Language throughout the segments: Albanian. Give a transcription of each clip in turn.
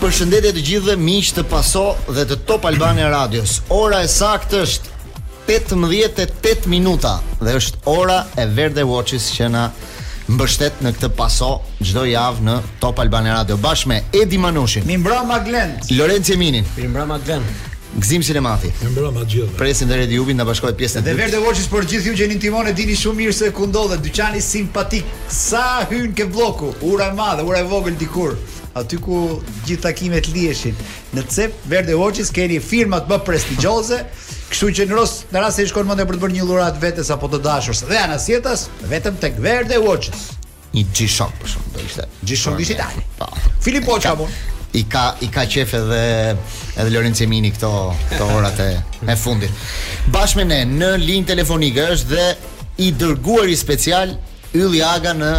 Përshëndetje të gjithëve miq të Paso dhe të Top Albania Radios. Ora e saktë është 18:08 minuta dhe është ora e Verde Watches që na mbështet në këtë Paso çdo javë në Top Albania Radio bashkë me Edi Manushin. Mirëmbrëma Glend. Lorenzo Eminin. Mirëmbrëma Glend. Gzim Sinemati. Mirëmbrëma gjithë. Presim dhe Redi Jupin na bashkohet pjesën e dytë. Dhe Verde Watches për gjithë ju që jeni në timon e dini shumë mirë se ku ndodhet dyqani simpatik. Sa hyn ke blloku? Ura e madhe, ura e vogël dikur. aty ku gjithë takimet liheshin. Në cep Verde Watches keni firmat më prestigjioze, kështu që në rast në rast se ju shkon mendja për të bërë një dhuratë vetes apo të dashurës dhe anasjelltas, vetëm tek Verde Watches. Një G-Shock për shkak të ishte. G-Shock ishte tani. Po. Filip Poçka po. I ka i ka qef edhe edhe Lorenzo Emini këto këto orat e e fundit. Bashkë me ne në linjë telefonike është dhe i dërguari special Ylli Aga në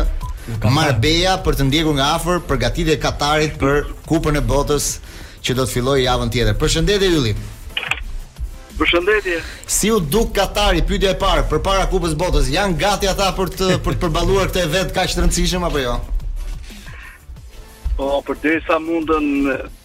Marbella për të ndjekur nga afër përgatitjet e Katarit për Kupën e Botës që do të fillojë javën tjetër. Përshëndetje Ylli. Përshëndetje. Si u duk Katari pyetja e parë përpara Kupës së Botës? Janë gati ata për të për të përballuar këtë event kaq të rëndësishëm apo jo? Po, përderisa mundën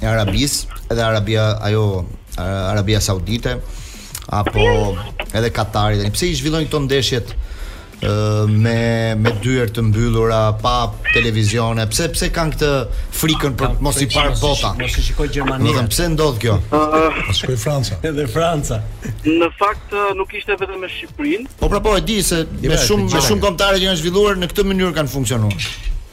e Arabisë, edhe Arabia ajo Arabia Saudite apo jo, jo. edhe Katari tani pse i zhvillojnë këto ndeshjet me me dyer të mbyllura pa televizione pse pse kanë këtë frikën për mos i parë bota mos i shikoj Gjermania do të pse ndodh kjo mos shkoj Franca edhe Franca në fakt nuk ishte vetëm me Shqipërinë po pra po e di se me shumë me shumë kombëtare që janë zhvilluar në këtë mënyrë kanë funksionuar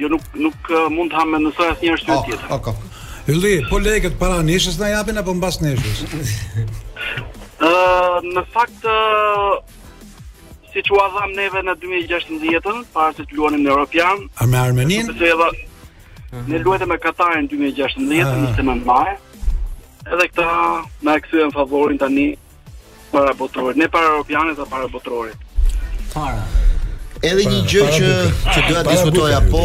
Jo nuk nuk eh, mund të ha me nësoj asnjë arsye Ok, tjetër. ok, ok. Ylli, po lekët para ndeshjes na japin apo mbas ndeshjes? Ë, në fakt ë, siç ua dhamë neve në 2016-ën, para se të luanim në Europian, A me Armeninë? Besoj edhe ne luajtëm me Katarin 2016, Ah. 29 maj. Edhe këta na e kthyen favorin tani Para botërorit, ne para europianit dhe para botërorit. Para. Edhe një gjë që që doja të diskutoja, po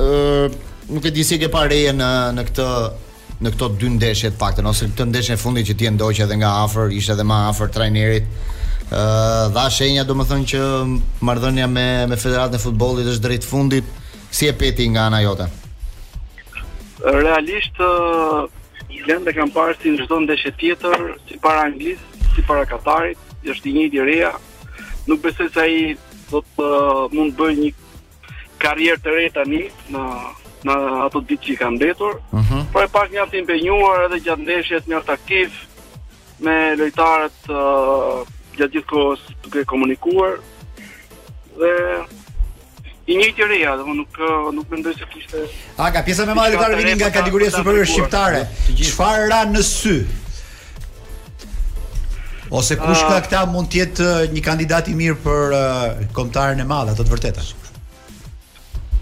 ë nuk e di si e ke parë Rejën në në këtë në këto dy ndeshje të paktën ose këtë ndeshjen e fundit që ti e ndoqe edhe nga afër, ishte edhe më afër trajnerit. ë dha shenja domethënë që marrëdhënia me me Federatën e Futbollit është drejt fundit. Si e pe ti nga ana jote? Realisht Islandë kam parë si në çdo ndeshje tjetër, si para Anglisë, si para Katarit, është i njëjti Reja. Nuk besoj se ai do të uh, mund të bëjë një karrierë të re tani në në ato ditë që i kanë mbetur. Uh mhm. -huh. Por e pashë mjaft të impenjuar edhe gjatë ndeshjes mjaft aktiv. me lojtarët uh, gjatë gjithë kohës duke komunikuar dhe i njëjti reja, do nuk nuk mendoj se kishte A ku pjesa më e madhe e lojtarëve vinin nga kategoria superiore shqiptare. Çfarë ra në sy? Ose kush nga këta mund të jetë një kandidat i mirë për uh, kombëtaren e madhe, atë të vërtetën.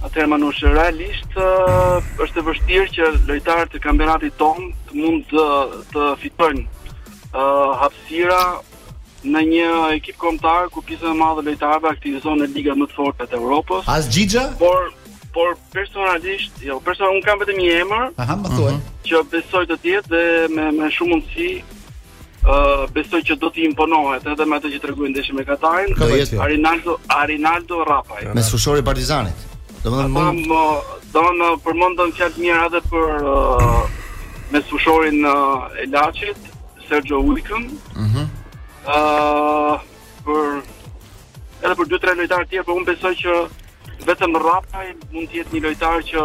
Atëherë Manush, realisht është e vështirë që lojtarët e kampionatit tonë mund të, të fitojnë uh, hapësira në një ekip kombëtar ku pjesa e madhe e lojtarëve aktivizohen në ligat më të forta të Evropës. As Xhixha? Por por personalisht, jo, personalisht un kam vetëm një emër. Aha, më thuaj. Mhm. Që besoj të jetë dhe me me shumë mundësi uh, besoj që do të imponohet edhe me atë që tregoi në ndeshjen me Katarin. Do jetë kjo. Arinaldo Arinaldo Rrapaj. Mesfushori i Partizanit. Domethënë Ata mund domethënë uh, përmenden fjalë të mira edhe për uh, mesfushorin uh, e Laçit, Serxho Ujkën. Mhm. Uh, për edhe për dy tre lojtarë tjerë, por unë besoj që vetëm Rrapaj mund të jetë një lojtar që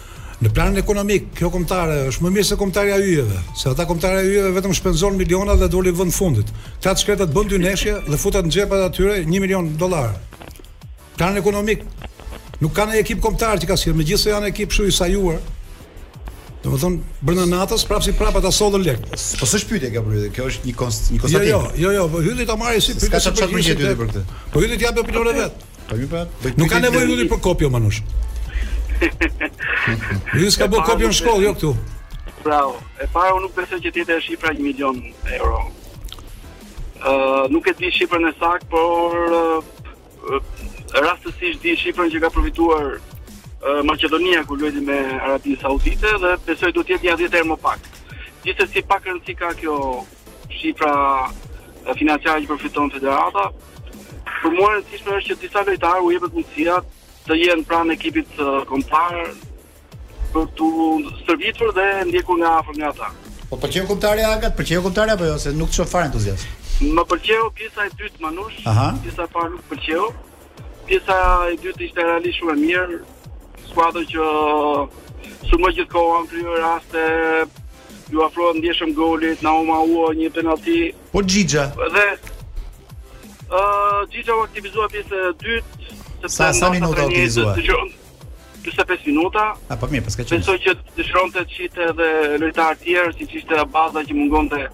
Në planin ekonomik, kjo kombëtare është më mirë se kombëtarja e yjeve, se ata kombëtarja e yjeve vetëm shpenzon miliona dhe doli vend fundit. Këta të shkretët bënë dy ndeshje dhe futën në xhepat atyre 1 milion dollarë. Planin ekonomik nuk ka një ekip kombëtar që ka sjellë, megjithëse janë ekip kështu i sajuar. Domethënë brenda natës prapë si prapë ata sollën lekë. Po s'është pyetje kjo pyetje, kjo është një konst, një jo, konstatim. Jo, jo, jo, jo, po Ylli ta marrë si pyetje. Ka çfarë të për këtë. Po Ylli të japë opinionin e vet. Po jo pra, nuk ka nevojë Ylli për kopje Manush. Ylli s'ka bë kopje në shkollë, jo këtu. Bravo. E para unë nuk besoj që të jetë shifra 1 milion euro. Ë uh, nuk e di shifrën e saktë, por uh, rastësisht di shifrën që ka përfituar uh, Maqedonia kur luajti me Arabinë Saudite dhe besoj do të jetë një 10 herë më pak. Gjithsesi pak rëndësi ka kjo Shifra financiare që përfiton federata. Për mua e rëndësishme është që disa lojtarëve u jepet mundësia të jenë pranë ekipit kombëtar për t'u stërvitur dhe ndjekur nga afër nga ata. Po të pëlqeu kombëtarja Agat, të pëlqeu kombëtarja apo jo se nuk shoh fare entuziazëm. Më pëlqeu pjesa e dytë Manush, pjesa e parë nuk më pëlqeu. Pjesa e dytë ishte realisht shumë e mirë. Skuadër që sulmoi gjithë kohën, krijoi raste, iu afrua ndjeshëm golit, na u mohua një penalti. Po Xhixha. Dhe ë uh, Xhixha u aktivizua pjesën e dytë, se sa, sa minuta u aktivizua? 45 minuta. A po mirë, paska qenë. Besoj që dëshironte të shihte edhe lojtarë të tjerë, siç ishte Baza që mungonte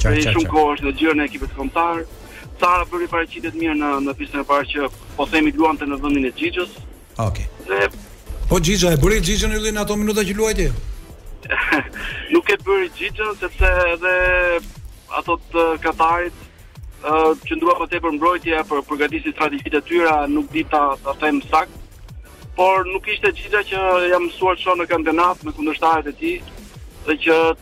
Qa, qa, qa. Shumë kohë është në gjirin e ekipit kombëtar. S'para bëri paraqitje të mira në në pjesën e parë që po themi luante në vendin e Xhixhës. Okej. Okay. Dhe po Xhixha e bëri Xhixhën yllin në ato minuta që luajti. Nuk e bëri Xhixhën sepse edhe ato të Katarit ë uh, qëndruan më tepër mbrojtja për për shkak të strategjisë të tyre, nuk di ta them saktë. Por nuk ishte Xhixha që jam mësuar ta shoh në kampionat me kundërshtarët e tij dhe që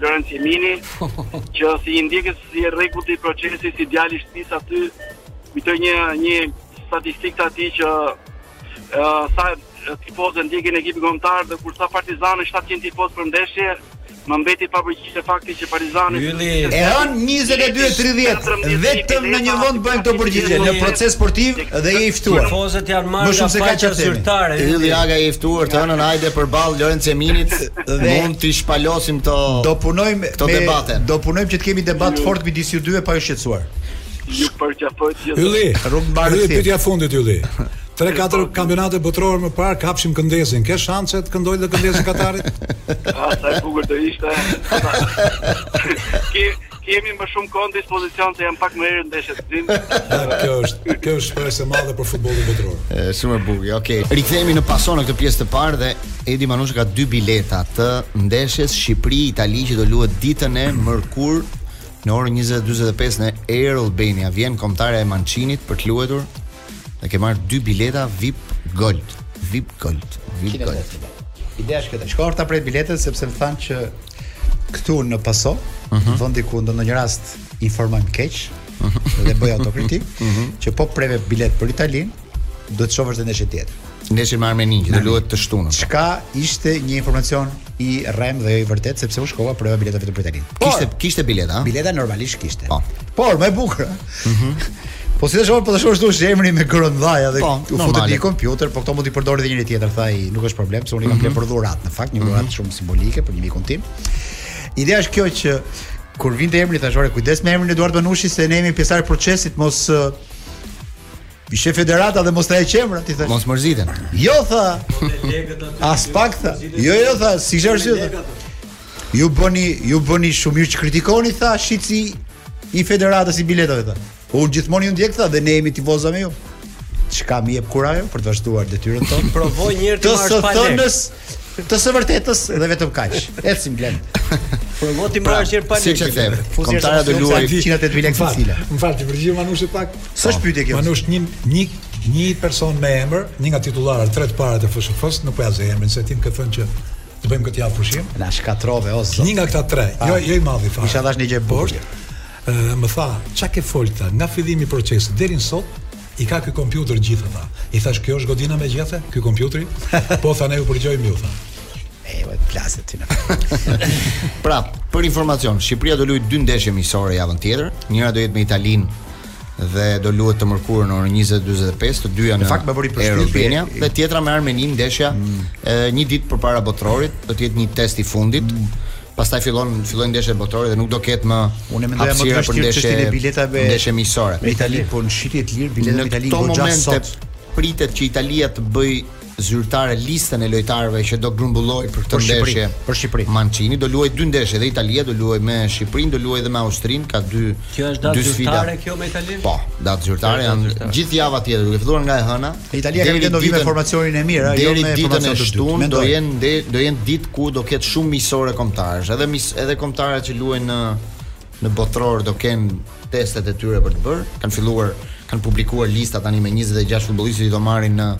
Lorenc Jemini, që si një ndjekës i rregullt i procesit si djali i shtëpisë aty, kujtoj një një statistikë të atij që uh, sa tifozë ndjekin ekipin kombëtar dhe kur sa Partizani 700 tifozë për ndeshje, më mbeti pa përgjigje fakti që Partizani Ylli e hën 22-30 vetëm në një vend bëhen këto përgjigje në proces sportiv dhe je i ftuar. Tifozët janë më shumë se ka shifra zyrtare. Ylli Aga i ftuar të hënën hajde përballë Lorenc Jeminit. dhe mund të shpalosim këto do punojmë këto me, debate. Do punojmë që të kemi debat fort midis ju dyve pa u shqetësuar. Ju përqafoj gjithë. Ylli, rrugë mbarë. Ylli pyetja e fundit Ylli. 3-4 kampionate botërore më parë kapshim këndes-in. Ke shanse të këndojë dhe këndes i Katarit? Ah, sa bukur do ishte. kemi më shumë kohë në dispozicion se janë pak më herët ndeshjet e dinë. Kjo është, kjo është shpresë e madhe për futbollin botëror. Është shumë e bukur. Okej. Okay. Rikthehemi në paso në këtë pjesë të parë dhe Edi Manushi ka dy bileta të ndeshjes Shqipëri-Itali që do luhet ditën e mërkur në orën 20:45 në Air Albania. Vjen kombëtarja e Mançinit për të luajtur Dhe ke marrë dy bileta VIP Gold, VIP Gold, VIP Kine Gold. Ideja është këtë. Shkova të pres biletat sepse më thanë që këtu në Paso, uh mhm. -huh. vendi ku ndonjë rast informojm keq, uh mhm. -huh. dhe bëj autokritikë, uh mhm. -huh. që po preve biletë për Italinë, do të shohësh edhe ndeshjen tjetër. Ndeshjen me Armeninë që do luhet të shtunën. Çka ishte një informacion i rrem dhe i pavërtetë sepse unë shkova për bileta vetëm për Italinë. Kishte kishte bileta? Bileta normalisht kishte. Po. Por më e bukura. Mhm. Po si të shohë, po të shohë si është emri, m'i kërkon, ia dha dhe po, u fut në kompjuter, po këto mund t'i përdori dhe njeri tjetër, tha nuk është problem, se unë i kam mm -hmm. për dhuratë, në fakt, një dhuratë mm -hmm. shumë simbolike për mikun tim. Ideja është kjo që, kur vinte emri, thashë ore, kujdes me emrin e Eduard Manushi, se ne jemi pjesë e procesit, mos I sheh federata dhe mos ta heqë emrin ti thashë. Mos mërziten. Jo tha. As pak tha. Jo jo tha, s'është ashtu. Ju bëni ju bëni shumë mirë që kritikoni tha shitësi i federatës i biletave tha. Po unë gjithmonë ju ndjek tha dhe ne jemi tifoza me ju. Çka më jep kurajo për të vazhduar detyrën tonë? Provoje një herë të marrësh pa lekë. Të së vërtetës dhe vetëm kaq. Ecim, Blendi. Provo ti pra, merri një herë pa lekë. Siç e them, kombëtarja do luajë 108 mijë lekë cila. M'fal, ti përgjigj Manushit pak. S'është pyetje kjo. Manush një një një person me emër, një nga titullarët tre të parë të FSHF-s, nuk po ja zë emrin, se ti më ke thënë që të bëjmë këtë javë pushim. Na shkatrove o zot. Një nga këta tre, jo jo i madhi fare. I thashë një gjë e bukur. Ë, më tha, çka ke fol ti nga fillimi i procesit deri në sot, I ka ky kompjuter gjithë, tha. I thash, kjo është godina me gjethe, ky kompjuteri? Po, tha, ne ju përgjojmë ju, tha. E, vaj, plasë të në Pra, për informacion, Shqipëria do lujtë dy ndeshje miqësore javën tjetër, njëra do jetë me Italinë dhe do luhet të mërkurën orë 20:45 të dyja në fakt më bëri përshtypje dhe tjetra me Armeninë ndeshja mm. një ditë përpara botërorit do të jetë një test i fundit mm. pastaj fillon fillojnë ndeshjet e botërorit dhe nuk do ketë më unë mendoj më të vështirë ndeshje, e biletave ndeshje miqësore me Itali po në shitje të lirë biletat me Itali goxha sot pritet që Italia të bëjë zyrtare listën e lojtarëve që do grumbullojë për këtë ndeshje për Shqipëri. Mancini do luajë dy ndeshje dhe Italia do luajë me Shqipërinë, do luajë edhe me Austrinë, ka dy kjo është datë zyrtare kjo me Italinë. Po, datë zyrtare janë gjithë java tjetër, duke filluar nga e hëna, Italia ka ndërmend të vijë me formacionin e mirë, deri ditën e shtunë do jenë do jenë ditë ku do ketë shumë miqësore kombëtaresh, edhe mis, edhe kombëtaret që luajnë në në botëror do kenë testet e tyre për të bërë. Kanë filluar, kanë publikuar lista tani me 26 futbollistë që do marrin në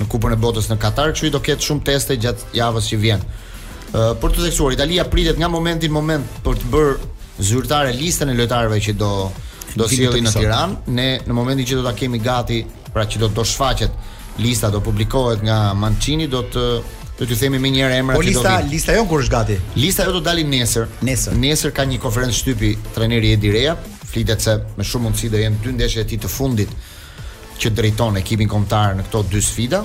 në Kupën e Botës në Katar, kështu që do ketë shumë teste gjatë javës që vjen. Uh, për të theksuar, Italia pritet nga momenti në moment për të bërë zyrtare listën e lojtarëve që do do sjellë në Tiranë. Ne në momentin që do ta kemi gati Pra që do do shfaqet lista do publikohet nga Mancini do të do t'ju themi menjëherë emrat po, që do të. Po lista jonë kur është gati. Lista jonë do dali nesër. Nesër. Nesër ka një konferencë shtypi trajneri Edi Reja, flitet se me shumë mundësi do jenë dy ndeshjet e tij të fundit që drejton ekipin kombëtar në këto dy sfida.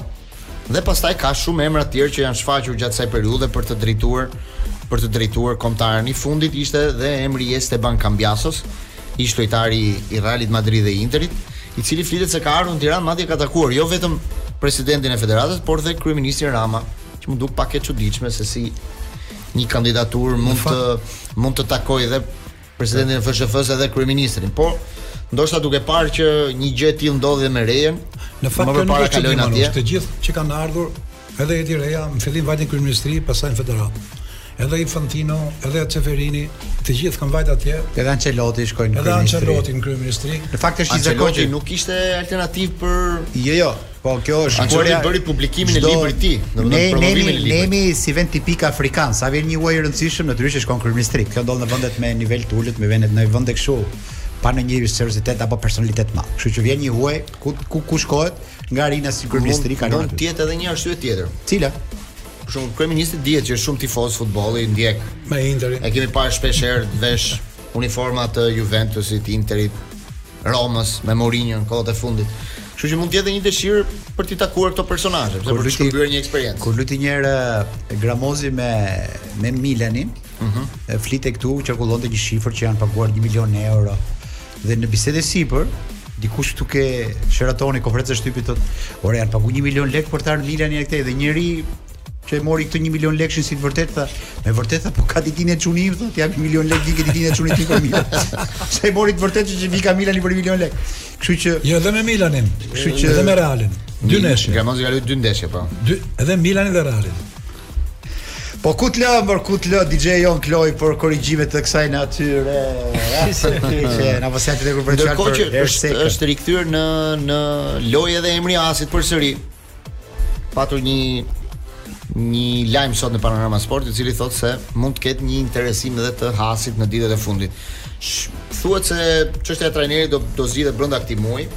Dhe pastaj ka shumë emra të tjerë që janë shfaqur gjatë kësaj periudhe për të drejtuar për të drejtuar kombëtaren. I fundit ishte dhe emri i Esteban Cambiasos, ish lojtari i Realit Madrid dhe Interit, i cili flitet se ka ardhur në Tiranë, madje ka takuar jo vetëm presidentin e federatës, por dhe kryeministrin Rama, që më duket pak e çuditshme se si një kandidaturë mund të mund të takojë dhe presidentin e FSHF-së edhe kryeministrin, por ndoshta duke parë që një gjë e tillë ndodhi dhe me Rejën, në fakt kjo nuk është kalojnë atje. Të gjithë që kanë ardhur, edhe Edi Reja, në fillim vajti në kryeministri, pastaj në federatë. Edhe Infantino, edhe Ceferini, të gjithë kanë vajt atje. Edhe Ancelotti shkoi në kryeministri. Edhe Ancelotti në kryeministri. Në fakt është i zakonshëm. Ancelotti nuk ishte alternativë për Jo, jo. Po kjo është e shkuara. Ajo bëri publikimin e librit të tij, domethënë promovimin e librit. Ne jemi si vend tipik afrikan, sa vjen një i huaj i rëndësishëm, natyrisht shkon kryeministri. Kjo ndodh në vendet me nivel të ulët, me vendet në vende kështu pa ndonjë seriozitet apo personalitet të madh. Kështu që vjen një i huaj ku ku ku shkohet nga arena si kryeministri ka ndonjë. Mund të jetë edhe një arsye tjetër. Cila? Për shembull, kryeministri dihet që është shumë tifoz futbolli, ndjek me interes. E kemi parë shpesh herë të veshë uniforma të Juventusit, Interit, Romës me Mourinho në kohët e fundit. Kështu që mund të jetë një dëshirë për të takuar këto personazhe, për të shkëmbyer një eksperiencë. Kur luajti një herë eh, Gramozi me me Milanin, ëh, mhm. uh flitej këtu qarkullonte një shifër që janë paguar 1 milion euro. Dhe në bisedë sipër, dikush këtu ke Sheratoni konferencë shtypi thotë, "Ore janë paguar 1 milion lekë për të ardhur Milani këtej dhe njëri që e mori këtë 1 milion lekësh si të vërtetë tha, me vërtetë tha, po ka ditëlindjen çuni im thotë, jap 1 milion lekë dikë ditin e çuni ti për Milan. Se e mori të vërtetë që vika Milani për 1 milion lekë. Kështu që jo edhe me Milanin, kështu që edhe me Realin. Dy ndeshje. Gramozi ka dy ndeshje po. Dy, edhe Milanin dhe Realin. Po ku të lë, mër, ku të lë, DJ Jon Kloj për korrigjime të kësaj natyre. Na po sa të lë kur për çfarë? Është është rikthyer në në lojë edhe emri i Hasit përsëri. patur një një lajm sot në Panorama Sport, i cili thotë se mund të ketë një interesim edhe të Hasit në ditët e fundit. Thuhet se çështja e trajnerit do do zgjidhet brenda këtij muaji.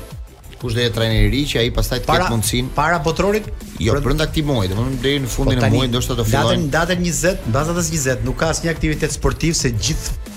Kush do jetë trajneri i ri që ai pastaj të ketë mundësinë para botërorit? Jo, brend... brenda këtij muaji, domethënë deri në fundin po, e muajit ndoshta do fillojë. Datën datën 20, mbas datës 20 nuk ka asnjë aktivitet sportiv se gjithë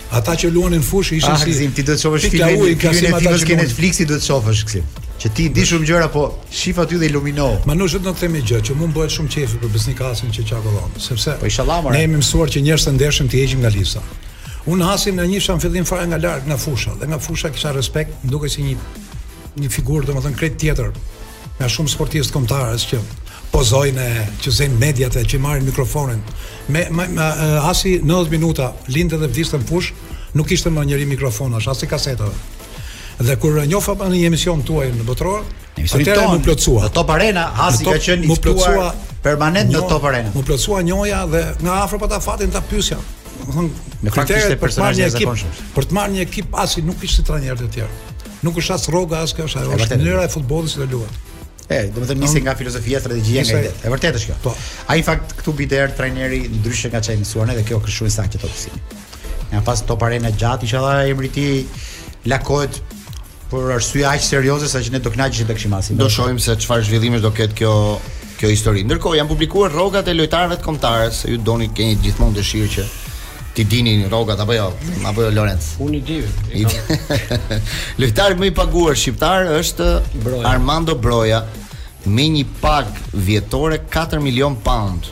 Ata që luanin në fushë ishin ah, si Gzim, ti do të shofësh filmin e filmin e filmës ke Netflixit do të shofësh Gzim. Që ti di shumë gjëra po shif aty dhe iluminohu. Ma unë dua të them një gjë, që mu m'bëhet shumë qefi për Besnik Hasin që qarkullon, sepse po inshallah ne jemi mësuar që njerëz të ndershëm t'i heqim nga lista. Unë Hasin e njihja në fillim fare nga larg nga fusha dhe nga fusha kisha respekt, dukej si një një figurë domethënë krejt tjetër Nga shumë sportistë të kombëtares që pozojnë e që zënë mediat e që marrin mikrofonin. Me, me, me Hasi 90 minuta lindte dhe vdiste në fushë, nuk ishte më njeri mikrofonash, as i gazetave. Dhe kur e njofta në një emision tuajin në botëror, atëherë m'u plotësua. Në Top Arena Hasi ka qenë i ftuar permanent në Top Arena. M'u plotësua njohja dhe nga afër pata fatin ta pyesja. Në fakt ishte personazh i jashtëzakonshëm. Për të marrë një ekip Hasi nuk ishte si trajnerë të tjerë. Nuk është as rroga as kjo, ajo është mënyra e futbollit si do luhet. E, do të thënë niset nga filozofia, strategjia nga ideja. E vërtetë është kjo. Po. Ai në fakt këtu bie era trajner ndryshe nga ç'jemi mësuar ne dhe kjo është shumë e saktë Topsi. Ja pas top arena gjatë inshallah emri i tij lakohet për arsye aq serioze sa që ne do kënaqeshim të kishim Hasin. Do shohim se çfarë zhvillimesh do ketë kjo kjo histori. Ndërkohë janë publikuar rrogat e lojtarëve të kombëtares, se ju doni keni gjithmonë dëshirë që t'i dini rrogat apo jo, apo jo Lorenc. Unë i di. Lojtari më i paguar shqiptar është Broja. Armando Broja me një pagë vjetore 4 milion pound.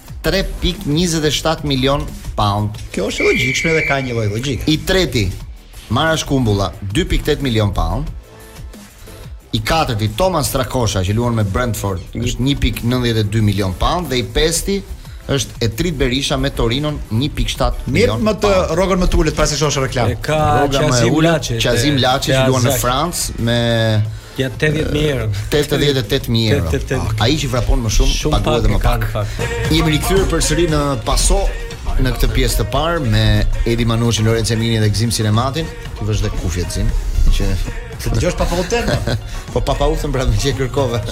3.27 milion pound. Kjo është e logjikshme dhe ka një lloj logjike. I treti, Marash Kumbulla, 2.8 milion pound. I katërti, Thomas Strakosha që luan me Brentford, është 1.92 milion pound dhe i pesti është Etrit Berisha me Torinon 1.7 milion. Ndërsa rrogën më të ulët pa se shoh reklamë. E ka Qazim Laçi. Qazim Laçi që luan në Francë me Ja 80000 euro. 88000 euro. Ah, ai që vrapon më shumë, shumë paguhet më pak. Jemi rikthyer përsëri në Paso në këtë pjesë të parë me Edi Manushin, Lorenc Eminin dhe Gzim Sinematin. T'i vësh dhe kufje Gzim, që të dëgjosh pa pautën. po pa pautën pra më që kërkova.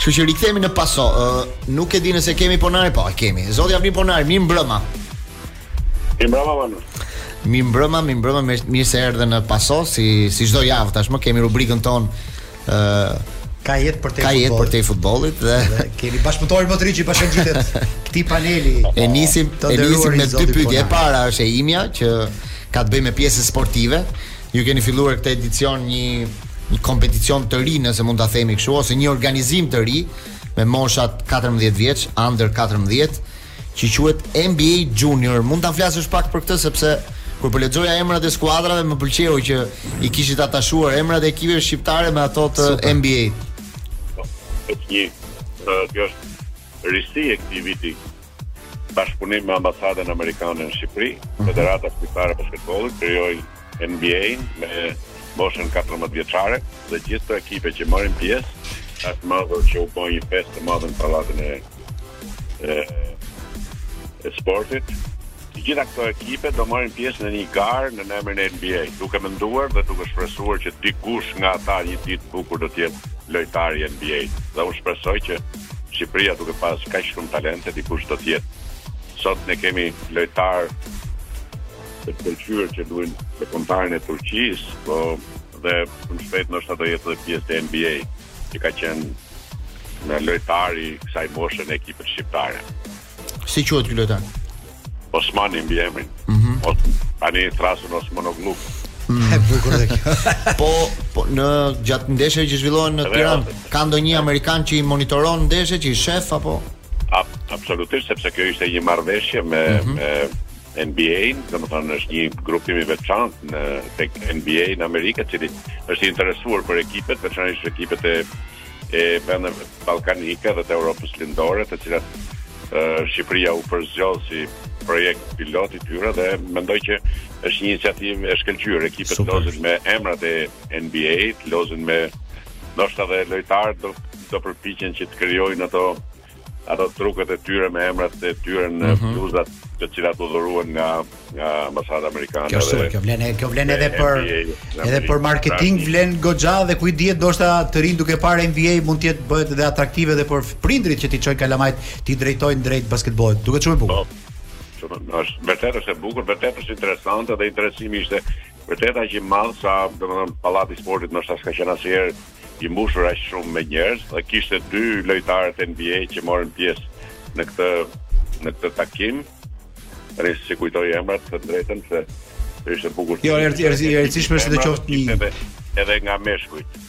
Kështu që rikthehemi në Paso. Uh, nuk e di nëse kemi ponari, po e kemi. Zoti Avni Ponari, mirëmbrëma. Mirëmbrëma, Manu. Mirëmbrëma, mirëmbrëma, mirë se erdhe në paso, si, si çdo javë tashmë, kemi rubrikën tonë uh, ka jetë përtej ka jetë përtej futbollit dhe, dhe kemi bashkëpunëtorin më të ri që i bashkëngjitet këtij paneli. E nisim, e nisim me dy pyetje. E para është e imja që ka të bëjë me pjesën sportive. Ju keni filluar këtë edicion një një kompeticion të ri, nëse mund ta themi kështu, ose një organizim të ri me moshat 14 vjeç, under 14. që quhet NBA Junior. Mund të më flasësh pak për këtë sepse kur po lexoja emrat e skuadrave më pëlqeu që i kishit atashuar emrat e ekipeve shqiptare me ato të NBA. Po, është një kjo është risi e këtij viti bashkëpunim me ambasadën amerikane në Shqipëri, mhm. Federata Shqiptare e Basketbollit krijoi NBA-në me moshën 14 vjeçare dhe gjithë këto ekipe që marrin pjesë, është mbledhur që u bë një festë e madhe në pallatin e e, e sportit. Të gjitha këto ekipe do marrin pjesë në një garë në emrin e NBA, duke menduar dhe duke shpresuar që dikush nga ata një ditë të bukur do të jetë lojtar i NBA. Dhe unë shpresoj që Shqipëria duke pas kaq shumë talente dikush do të jetë. Sot ne kemi lojtar të shkëlqyer që luajnë me kombëtaren e Turqisë, po dhe shumë shpejt ndoshta do jetë edhe pjesë e NBA, që ka qenë një lojtar i kësaj moshe në ekipet shqiptare. Si quhet ky lojtar? Osmani mbiemrin. Mhm. Mm Ani trasun Osmanoglu. E bukur dhe kjo. Po, po në gjatë ndeshjeve që zhvillohen në Tiranë, ka ndonjë amerikan që i monitoron ndeshjet, që i sheh apo? Absolutisht, sepse kjo ishte një marrëveshje me mm -hmm. me NBA, domethënë është një grupim i veçantë tek NBA në Amerikë, i cili është i interesuar për ekipet, veçanërisht ekipet e e vendeve ballkanike dhe të Evropës Lindore, të cilat, Shqipëria u përzgjodh si projekt pilot i tyre dhe mendoj që është një iniciativë e shkëlqyer. Ekipet lozin me emrat e NBA, lozin me ndoshta dhe lojtarët do do përpiqen që të krijojnë ato ato truket e tyre me emrat e tyre në bluzat të cilat u dhuruan nga nga ambasada amerikane. Kjo është, kjo vlen, kjo vlen edhe për edhe për marketing vlen goxha dhe ku i dihet ndoshta të rinjtë duke parë NBA mund të jetë bëhet edhe atraktive edhe për prindrit që t'i çojnë kalamajt, t'i drejtojnë drejt basketbollit. Duket shumë e bukur. Po, shumë, është vërtet është e bukur, vërtet është interesante dhe interesimi ishte vërtet aq i madh sa domethënë pallati i sportit ndoshta s'ka qenë asnjëherë i mbushur aq shumë me njerëz dhe kishte dy lojtarë të NBA që morën pjesë në këtë në këtë takim. S'i kujtoj emrat të drejtën se ishte bukur. Jo, erdhi erdhi erdhi shumë se të qoftë një edhe, edhe nga meshkujt.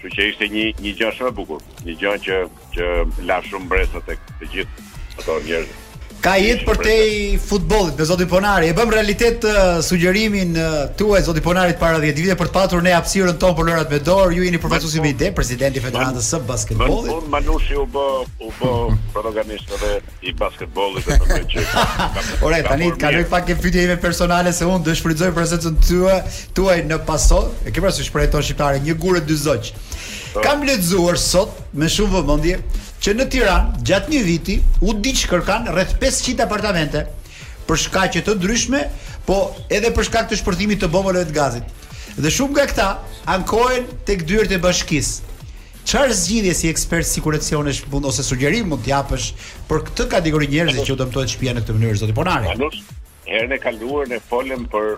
Kështu që ishte një një gjë shumë e bukur, një gjë që që la shumë mbresa tek të gjithë ato njerëz. Ka jetë përtej futbollit me zotin Ponari. E bëm realitet sugjerimin tuaj zoti Ponari para 10 ditëve për të patur ne hapësirën tonë për lojërat me dorë. Ju jeni përfaqësuesi me ide, presidenti i Federatës së Basketbollit. Unë Manushi u bë u bë protagonist edhe i basketbollit dhe mendoj që Ore, tani të kaloj pak te pyetja ime personale se unë do shfrytëzoj prezencën tue, tuaj në paso, e ke parasysh shprehjen shqiptare, një gur dy zogj. Po. Kam lexuar sot me shumë vëmendje që në Tiranë gjatë një viti u digjkërkan rreth 500 apartamente për shkaqe të ndryshme, po edhe për shkak të shpërthimit të bombolave të gazit. Dhe shumë nga këta ankohen tek dyert e bashkisë. Çfarë zgjidhje si ekspert siguracionesh mund ose sugjerim mund të japësh për këtë kategori njerëzish që u dëmtohet shtëpia në këtë mënyrë zoti Ponari? Manush, herën e kaluar ne folëm për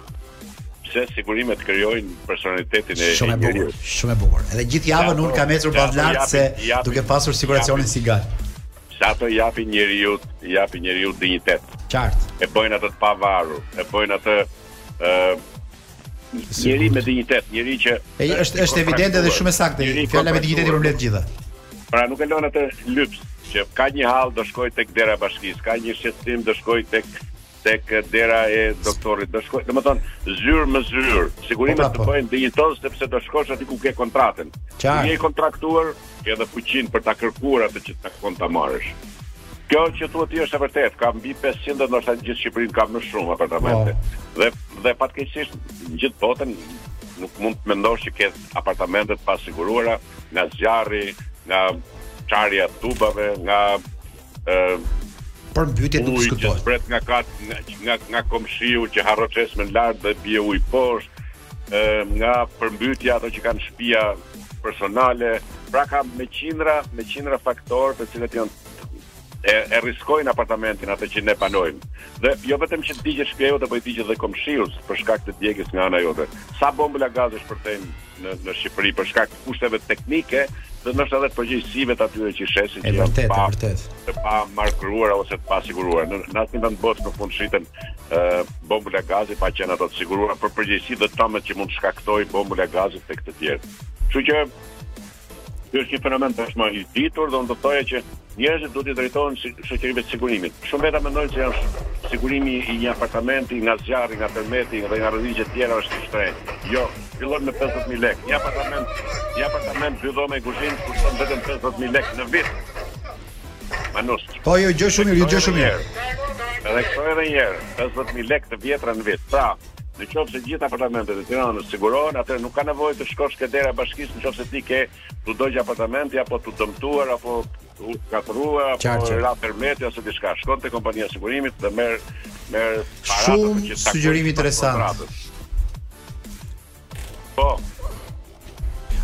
pse sigurimet krijojnë personalitetin. E, shumë e bukur, shumë e bukur. Edhe gjithë javën unë kam ecur ballëlart se duke pasur siguracionin Sigal. Se ato i japin njeriut, i japin njeriut dinjitet. Qartë. E bëjnë atë të pavarur, e bëjnë atë ë Njeri me dinjitet, njeri që e, është është evidente dhe shumë e saktë. Fjala me dinjitet i përmbledh të gjitha. Pra nuk e lën atë lyps që ka një hall do shkoj tek dera e bashkisë, ka një shqetësim do shkoj tek tek dera e doktorit. Do shkoj, domethënë, zyrë më zyrë. Sigurimet po, pra, të po. bëjnë dinjitoz sepse do shkosh aty ku ke kontratën. Ti je kontraktuar, ke edhe fuqinë për ta kërkuar atë që të takon ta marrësh. Kjo që thua ti është e vërtetë, ka mbi 500 dhe ndoshta gjithë Shqipërinë ka më shumë apartamente. Dhe dhe fatkeqësisht gjithë botën nuk mund të mendosh që ke apartamente të pasiguruara nga zjarri, nga çarja tubave, nga ë përmbytje nuk diskutohet. Ujë pret nga kat nga nga, nga komshiu që harron çesmën lart dhe bie ujë poshtë, nga përmbytja ato që kanë shpia personale, pra ka me qindra, me qindra faktorë të cilët janë e, e rriskojnë apartamentin atë që ne banojmë. Dhe jo vetëm që digjet shpia jote po digjet dhe komshiu për shkak të djegjes nga ana jote. Sa bombula gazi shpërthejnë në në Shqipëri për shkak të kushteve teknike dhe ndoshta edhe përgjegjësive të atyre që shesin që janë pa të pamarkuara ose të pasiguruara. Në asnjë vend botës nuk shiten bombula gazi pa qenë ato të siguruara për përgjegjësi dhe dëmet që mund të shkaktojë bombula e gazit tek të tjerë. Kështu që ky është një fenomen tashmë i ditur dhe unë do të thoja që njerëzit duhet të drejtohen shoqërive të sigurimit. Shumë veta mendojnë se është sigurimi i një apartamenti nga zjarri, nga tërmeti dhe nga rreziqe të tjera është i shtrenjtë. Jo, fillon me 50000 lekë. Një apartament, një apartament dy dhome kuzhinë kushton vetëm 50000 lekë në vit. Manush. Po jo, gjë shumë, gjë shumë. Edhe kjo edhe një herë, 50000 lekë të vjetra në vit. Pra, në qoftë se gjithë apartamentet e Tiranës sigurohen, atëherë nuk ka nevojë të shkosh ke dera e bashkisë në qoftë se ty t'u dogj apartamenti apo t'u dëmtua apo u shkatërrua apo u ça, ra tërmeti ose diçka. Shkon te kompania e sigurimit dhe merr merr paratë. Shumë sugjerim interesant. Po.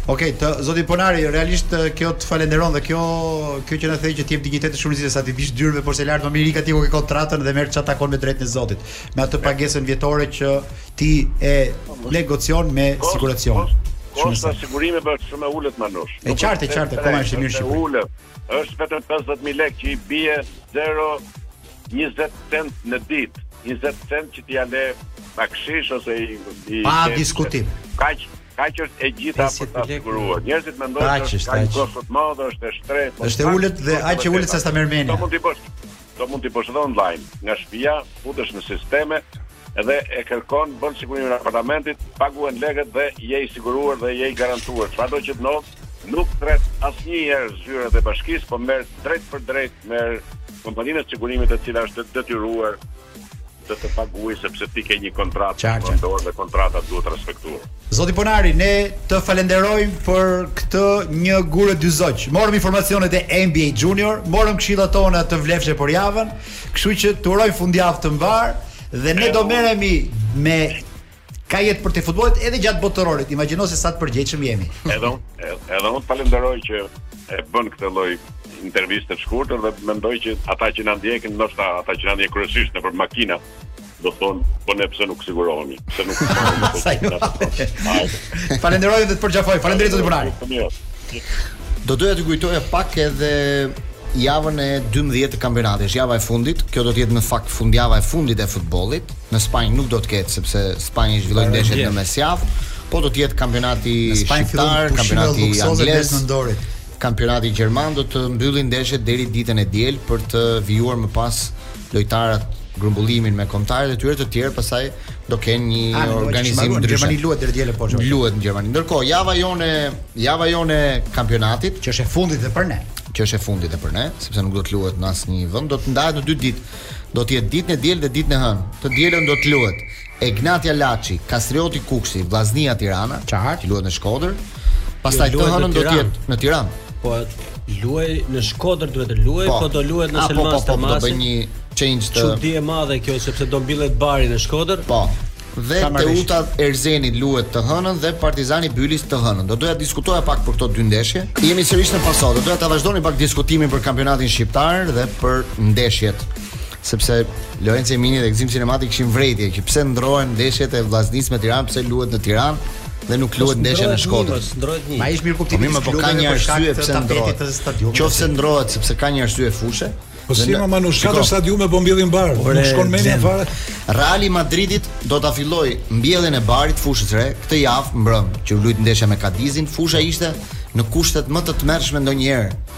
Okej, okay, zoti Ponari, realisht kjo të falenderon dhe kjo kjo që na the që të jep dinjitet më shumë se sa t'i biesh dyerve poshtë e lart më mirë aty ku ke kontratën dhe merr ça të takon me të drejtën e Zotit. Me atë pagesën vjetore që ti e negocion me siguracion. Shuma e sigurimit bëhet shumë e ulët Manush. E qartë, e qartë, koma është mirë shumë. Ulët. Është vetëm 50000 lekë që i bie 0 20 cent në ditë, 20 cent që ti ia le bakshish ose i i pa diskutim. Kaq kaq është e gjitha për ta siguruar. Njerëzit mendojnë se ka një kosto të madh, është e shtrenjtë. Po është e ulët dhe aq e ulët sa s'ta merr mendja. Dhe mund ta bësh. Dhe mund ta bësh edhe online nga shtëpia, futesh në sisteme dhe e kërkon bën sigurimin e apartamentit, paguan lekët dhe je i siguruar dhe je i garantuar. Çfarëdo që të ndodhë, Nuk troket asnjëherë zyrat e bashkisë, po merresh drejtpërdrejt me kompaninë e sigurimit e cila është e detyruar të të paguajë sepse ti ke një kontratë në dorë dhe kontrata duhet respektuar. Zoti Ponari, ne të falenderojmë për këtë një gur e dy zogj. Morëm informacionet e NBA Junior, morëm këshillat tona të vlefshme për javën, kështu që të urojmë fundjavë të mbarë dhe ne do merremi me Ka jetë përtej futbollit edhe gjatë botërorit. Imagjino se sa të përgjegjshëm jemi. Edhe unë, edhe unë të falenderoj që e bën këtë lloj interviste të shkurtër dhe mendoj që ata që na ndjekin, ndoshta ata që na ndjekin kryesisht nëpër makina, do thonë po ne pse nuk sigurohemi pse nuk sigurohemi falenderoj dhe të përqafoj falenderoj zoti Ponari Do doja të kujtoja pak edhe javën e 12 të kampionatit, është java e fundit. Kjo do të jetë në fakt fundjava e fundit e futbollit. Në Spanjë nuk do të ketë sepse Spanja zhvilloi ndeshjet në mesjavë, po do të jetë kampionati shqiptar, kampionati anglez në Dorit. Kampionati gjerman do të mbyllin ndeshjet deri ditën e diel për të vijuar më pas lojtarët grumbullimin me kombëtarët e tyre të tjerë, pastaj do kenë një A, ah, organizim ndryshe. Gjermani luhet deri të dielën po. Luhet në Gjermani. Ndërkohë, java jonë, java jonë e kampionatit, që është e fundit dhe për ne, që është e fundit dhe për ne, sepse nuk do të luhet në asnjë vend, do të ndahet në dy ditë. Do të jetë ditën e diel dhe ditën e hënë. Të dielën do të luhet. Egnatia Laçi, Kastrioti Kukësi, Vllaznia Tirana, që hardh luhet në Shkodër. Pastaj të hënën do të jetë në Tiranë. Po luaj në Shkodër duhet të luaj, po, po do luhet në Selman. Po, po, po, do bëj një change të. Çudi e madhe kjo sepse do mbillet bari në Shkodër. Po. Dhe Teuta Erzeni luhet të hënën dhe Partizani Bylis të hënën. Do doja të diskutoja pak për këto dy ndeshje. Jemi sërish në Pasdite. Do doja ta vazhdonim pak diskutimin për kampionatin shqiptar dhe për ndeshjet sepse Lorenc Vemi dhe Gzim Sinemati kishin vrejtje që pse ndrohen ndeshjet e Vllaznisë me Tiranën, pse luhet në Tiranë dhe nuk luhet ndeshja në Shkodër. Ndrohet një. Ma ish mirëkuptimi po, po ka një arsye pse ndrohet. Qofse ndrohet sepse ka një arsye fushe. Po si më manu katër stadiume po mbjellin bar, nuk shkon mendja fare. Reali i Madridit do ta fillojë mbjelljen e barit të fushës së re këtë javë mbrëm që u lut ndeshja me Kadizin, fusha ishte në kushtet më të tmerrshme ndonjëherë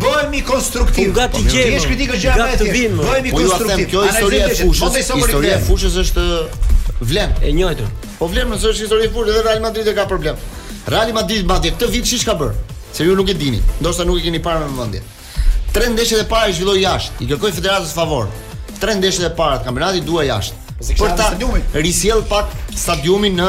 Bëhemi konstruktiv. Nga të gjejmë. Se kritika është gjë e thjeshtë. Bëhemi po konstruktiv. Kjo histori e fushës, histori e fushës është, vlen. E njëjtën. Po vlen, nëse është histori e fushës, edhe Real Madrid e ka problem. Real Madrid madje këtë vit çfarë ka bërë. Se ju nuk e dini. Ndoshta nuk e keni parë me vëmendje. Tre ndeshjet e para i zhvilloi jashtë. I kërkoi federatës favor. Tre ndeshjet e para të kampionatit dua jashtë. Për ta risjellë pak stadiumin në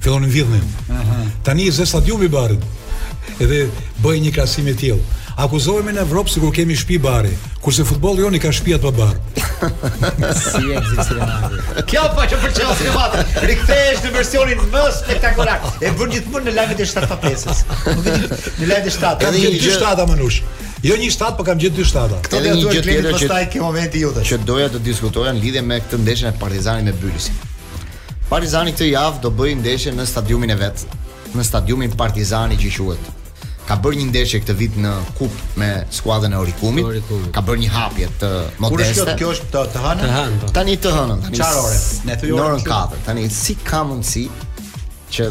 fillonin vidhnin. Aha. Tani s'zë stadiumi barin. Edhe bëj një krahasim të tillë. Akuzohemi në Evropë sikur kemi shtëpi bari, kurse futbolli jonë i ka shtëpitë pa bar. si e ekziston. Kjo po që për çelësi vat. Rikthehesh në versionin më spektakolar. E bën gjithmonë në lajmet e 7 pa 5-s. Në lajmet e 7-s. Edhe një gjë shtata më nush. Jo një shtat, po kam gjetë dy shtata. Këto janë dy gjëra që pastaj ke momentin ti. Që doja të diskutoja në lidhje me këtë ndeshje me Partizanin me Bylisin. Partizani këtë javë do bëjë ndeshje në stadiumin e vet, në stadiumin Partizani që quhet. Ka bërë një ndeshje këtë vit në kupë me skuadrën e Orikumit. Orikumit. Ka bërë një hapje të modeste. Kur është kjo? Kjo është të, të hënën? Të hënën. Po. Tani të hënën, tani. Çfarë ore? Në orën 4. Tani si ka mundësi që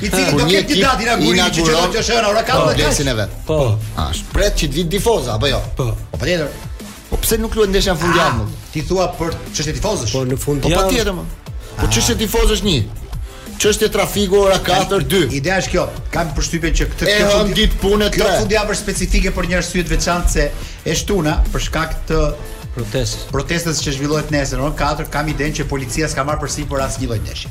I cili do ketë një datë inaugurimi që do të jetë ora 4 dhe kaq. Po, vet. Po. Ash, pret që të vijnë tifoza apo jo? Po. Po patjetër. Po pse nuk luhet ndeshja në fundjavë? Ah, ti thua për çështje tifozësh? Po në fundjavë. Po patjetër më. Po ah. çështje tifozësh një. Çështje trafiku ora 4:02. Ideja është kjo. Kam përshtypjen që këtë këtë fund ditë punë të. Kjo fundjavë është specifike për një arsye të veçantë se e shtuna për shkak të protestës. Protestës që zhvillohet nesër, ora 4, kam idenë që policia s'ka marrë përsipër asnjë lloj ndeshje.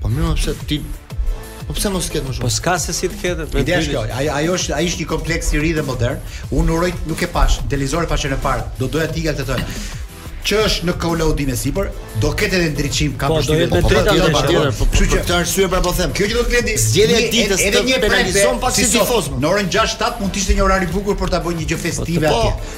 Po më pse ti Po pse mos ketë më shumë? Po s'ka se si të ketë. Ideja është kjo, ajo ajo është ai është një kompleks i ri dhe modern. Unë uroj nuk e pashë televizore faqen e parë. Do doja ti këtë të që është në kolaudim e sipër, do ketë edhe ndriçim ka po, për shtypin. Po, do jetë me tjetër. Po, kështu që këtë arsye pra po them. Kjo që do të glendi. Zgjedhja e ditës edhe të penalizon pak si tifoz. Në orën 6-7 mund të ishte një orar i bukur për ta bënë një gjë festive po, atje.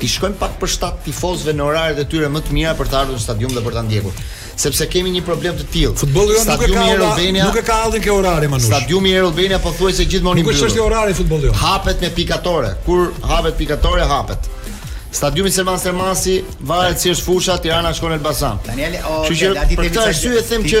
T'i shkojmë pak për shtat tifozëve në oraret e tyre më të mira për të ardhur në stadium dhe për ta ndjekur. Sepse kemi një problem të tillë. Futbolli jonë nuk e ka Albania, nuk e ka hallin ke orari Manush. Stadiumi Air Albania pothuajse gjithmonë i mbyllur. Nuk është çështje orari futbolli jonë. Hapet me pikatore. Kur hapet pikatore, hapet. Stadiumi Selman Stërmasi varet si është fusha Tirana shkon Elbasan. Daniel, o, Kështu që për këtë arsye them që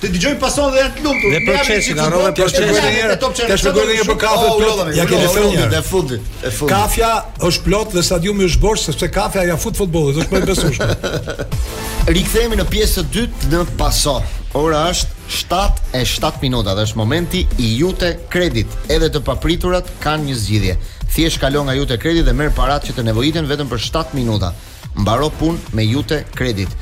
Të dëgjojnë pason dhe janë të lumtur. Dhe procesin, harrova procesin. Një herë, ta shpjegoj një për kafe oh, plot. Ia keni thënë një. E fundit, e fundit. Kafja është plot dhe stadiumi është bosh sepse kafja ia fut futbollit, është më e besueshme. Rikthehemi në pjesën e dytë në paso. Ora është 7 e 7 minuta dhe është momenti i Iute Credit. Edhe të papriturat kanë një zgjidhje. Thjesht kalo nga Iute Credit dhe merr paratë që të nevojiten vetëm për 7 minuta. Mbaro punë me Iute Credit.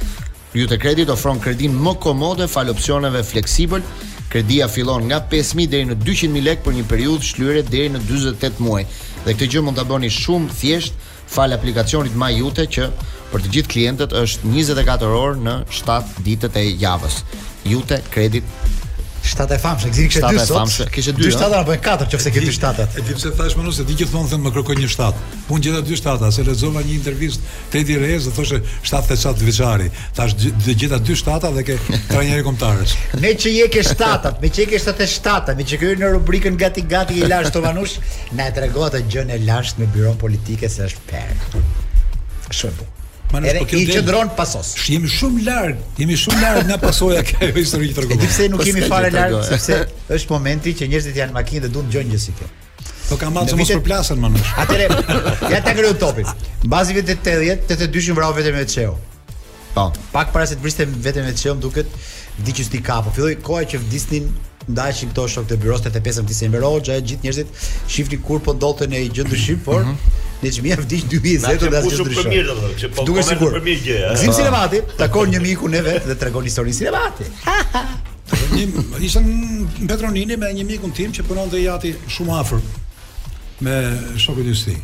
Iute Credit ofron kredinë më komode falë opsioneve fleksibël, kredia fillon nga pesë mijë deri në dyqind mijë lekë për një periudhë shlyere deri në dyzet e tetë muaj. Dhe këtë gjë mund ta bëni shumë thjesht falë aplikacionit My Iute që për të gjithë klientët është njëzet e katër orë në shtatë ditët e javës. Iute Credit Shtata e famshme, kishin kishte dy sot. Famshme, kishe dy. Dy shtata apo katër, nëse ke dy shtatat. E di pse thashë më nëse di gjithmonë se më kërkoi një shtatë. Unë gjeta dy shtata, se lexova një intervistë Të Edi Rejës që thoshte shtatë e shtatë vjeçari. Tash të gjeta dy shtata dhe ke trajneri i kombëtares. Me që je ke shtatat, me që je ke shtatë e shtatat, me që ke në rubrikën gati gati i lashtë o Manush, na e trego atë gjën e lashtë me byronë politike se është per. Shumë bukur. Manush është po kjo që dron pasos. Sh jemi shumë larg, jemi shumë larg nga pasoja kjo histori që tregon. Edhe pse nuk jemi fare larg, sepse është momenti që njerëzit janë në makinë dhe duan një gjë si kjo. Po ka marrë mos përplasen me nesh. Atëre, ja ta kreu topin. Mbasi vetë 80, 82-shin vrau veten Mehmet Shehu. Po. Pak para se të vriste veten Mehmet Shehu, duket di që sti kapo. Filloi koha që vdisnin ndajshin këto shokët e byrosë 85 vdes Enver Hoxha e gjithë njerëzit shihnin kur po ndodhte një gjë ndryshim, por mm -hmm. Ne që mjaftë dish 2020 dhe asgjë ndryshon. Për mirë do të thotë, po duket sikur. Gzim sinemati, takon një mikun e vet dhe tregon historinë sinemati. Ne ishim në Petronini me një mikun tim që punonte i ati shumë afër me shokun Hysni.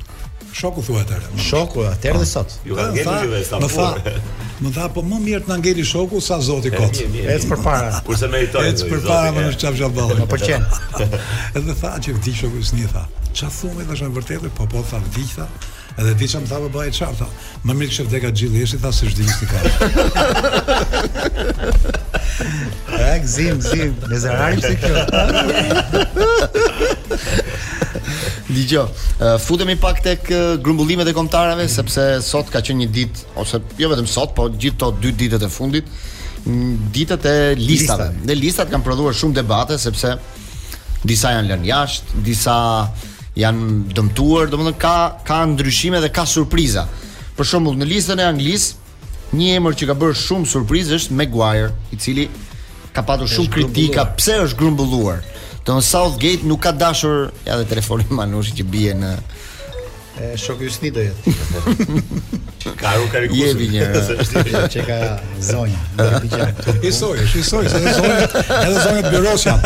Shoku thua ti. Shoku edhe sot. Ju ka ngel një ves apo? Më tha, më tha po më mirë të na ngeli shoku sa zoti kot. Ec përpara. Kurse meritoj. Ec përpara më në çaf çaf ballë. Më pëlqen. Edhe tha që vdiq shoku Hysni tha. Ça thua më thash në vërtetë? Po po tha vdiq tha. Edhe ti ça më tha më bëj çfarë tha. Më mirë kish vdekur Xhilli Jeshi tha se çdo nisë ka. Ja gzim gzim me zarari pse kjo. Dëgjo, uh, futemi pak tek grumbullimet e kombëtareve sepse sot ka qenë një ditë ose jo vetëm sot, po gjithë to dy ditët e fundit ditët e listave. Lista. Dhe listat kanë prodhuar shumë debate sepse Disa janë lënë jashtë, disa janë dëmtuar, domethënë ka ka ndryshime dhe ka surpriza. Për shembull, në listën e Anglisë, një emër që ka bërë shumë surprizë është Maguire, i cili ka patur shumë kritika pse është grumbulluar. Domethënë Southgate nuk ka dashur edhe telefonin Manushi që bie në E shoku Hysni do jetë. Ka u ka rikuar. Jepi një jo, që ka zonja. I soi, i soi, se zonja, edhe zonja të byrosë janë.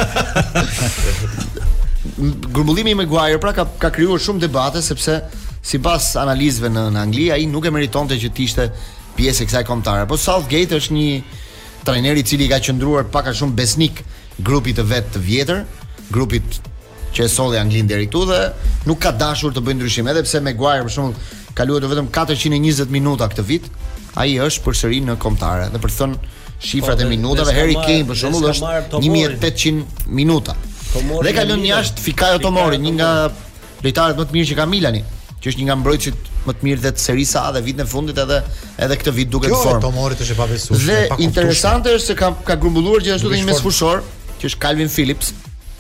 Grumbullimi i Maguire pra ka ka krijuar shumë debate sepse sipas analizëve në në Angli ai nuk e meritonte që të ishte pjesë e kësaj kombëtare. Po Southgate është një trajner i cili i ka qëndruar pak a shumë besnik grupit të vet të vjetër, grupit që e solli Anglinë deri këtu dhe nuk ka dashur të bëjë ndryshim, edhe pse Maguire për shembull ka luajtur vetëm 420 minuta këtë vit, ai është përsëri në kombëtare dhe për të thënë shifrat po, e minutave Harry Kane për shembull është 1800 minuta. Tomori dhe ka lënë jashtë Fikayo Tomori, një nga lojtarët më të mirë që ka Milani, që është një nga mbrojtësit më të mirë dhe të Serisë A dhe vitin e fundit edhe edhe këtë vit duket në formë. Jo Tomori është e pabesueshme. Dhe interesante është se ka ka grumbulluar gjithashtu edhe një mesfushor, që është Kalvin Phillips,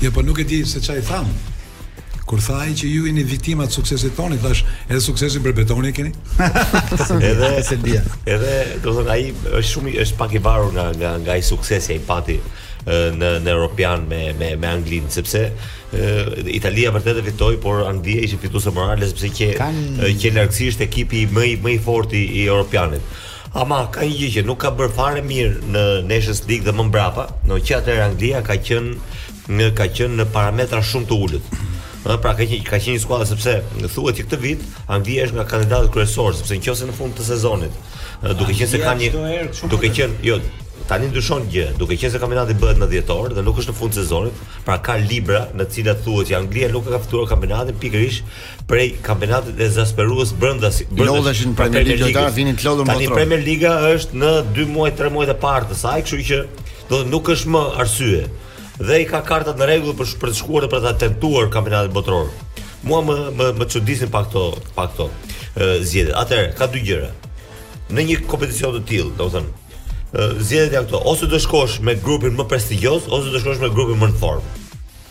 Jo po nuk e di se ça i tham. Kur tha ai që ju jeni viktima të suksesit tonë, thash, edhe suksesin prej betoni e keni? edhe s'e dija. Edhe, domethënë ai është shumë është pak i varur nga nga nga ai suksesi që pati në në Europian me me me Anglinë, sepse Italia vërtet e fitoi, por Anglia ishte fituese morale sepse qe qe largësisht ekipi më i më i fortë i Europianit. Ama ka një gjë që nuk ka bërë fare mirë në Nations League dhe më mbrapa, dhe që atëherë Anglia ka qenë në ka qenë në parametra shumë të ulët. Ëh, pra ka qenë ka qenë një skuadër sepse thuhet që këtë vit Anglia është nga kandidatët kryesorë, sepse nëse në fund të sezonit, duke qenë se kanë një duke qenë, jo, tani ndryshon gjë, duke qenë se kampionati bëhet në dhjetor dhe nuk është në fund të sezonit, pra ka libra në të cilat thuhet që Anglia nuk e ka fituar kampionatin pikërisht prej kampionatit ezasperues brenda brenda në Premier Ligë lojtarë vinin të lodhur Tani Premier Liga është në 2 muaj, 3 muaj të parë të saj, kështu që do të nuk është më arsye. Dhe i ka kartat në rregull për për të shkuar për ta tentuar kampionatin botëror. Mua më më më çudisin pak këto, pak këto zgjedhje. Atëherë, ka dy gjëra. Në një kompeticion të tillë, domethënë, zgjedhjet janë këto, ose do shkosh me grupin më prestigjioz, ose do shkosh me grupin më në formë.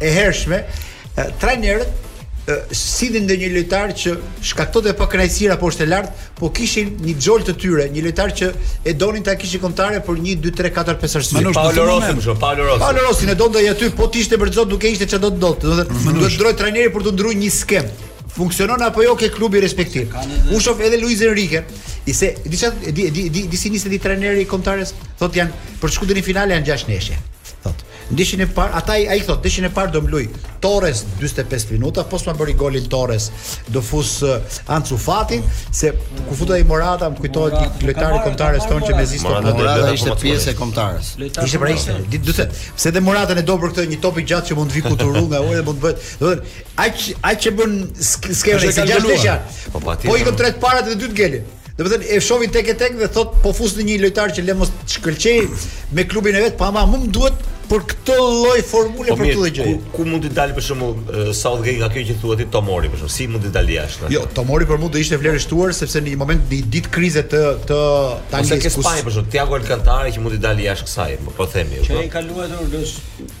e hershme, trajnerët zgjidhnin dhe një lojtar që shkakton dhe pak kënaqësira po është e lart, po kishin një xhol të tyre, një lojtar që e donin ta kishin në kombëtare për 1 2 3 4 5 arsye. Manush Paolo Rossi më shumë, Paolo Rossi. Paolo Rossi e donte aty, po të ishte për çdo nuk e ishte çdo do të ndodhte. Do të thotë, duhet ndrojë trajneri për të ndruar një skemë. Funksionon apo jo ke klubi respektiv. Unë shof edhe Luis Enrique, i se di çat di di di di si nisi di trajneri i kombëtares, thotë janë për shku deri në finale janë gjashtë ndeshje. Thotë. Ndeshjen e parë, ata ai thotë, ndeshjen e parë do mbaj Torres 45 minuta, po s'ma bëri golin Torres, do fus uh, Ansu Fati, se ku futet ai Morata, më kujtohet një lojtar i kombëtares tonë që mezi shto Morata, Morata ishte pjesë e kombëtares. Ishte pra ishte, di do të pse dhe Morata ne do për këtë një top i gjatë që mund të vijë kuturu nga ora mund të bëhet. Do të thonë, aq aq që bën skema se gjashtë ndeshja. Po, po i kanë tre të parat dhe dy të ngelin. Domethënë e shohin tek e tek dhe thotë po fus unë një lojtar që le mos të shkëlqejë me klubin e vet, po ama më duhet për këtë lloj formule po për këtë gjë. Ku, ku mund të dalë për shembull Southgate nga kjo që thua ti Tomori për shembull, si mund të dalë jashtë? Jo, Tomori për mua do ishte vlerë e shtuar sepse në një moment në ditë krize të të tani ose ke Spanjë për shembull, Thiago Alcantara që mund të dalë jashtë kësaj, po po themi. Që ai ka luajtur në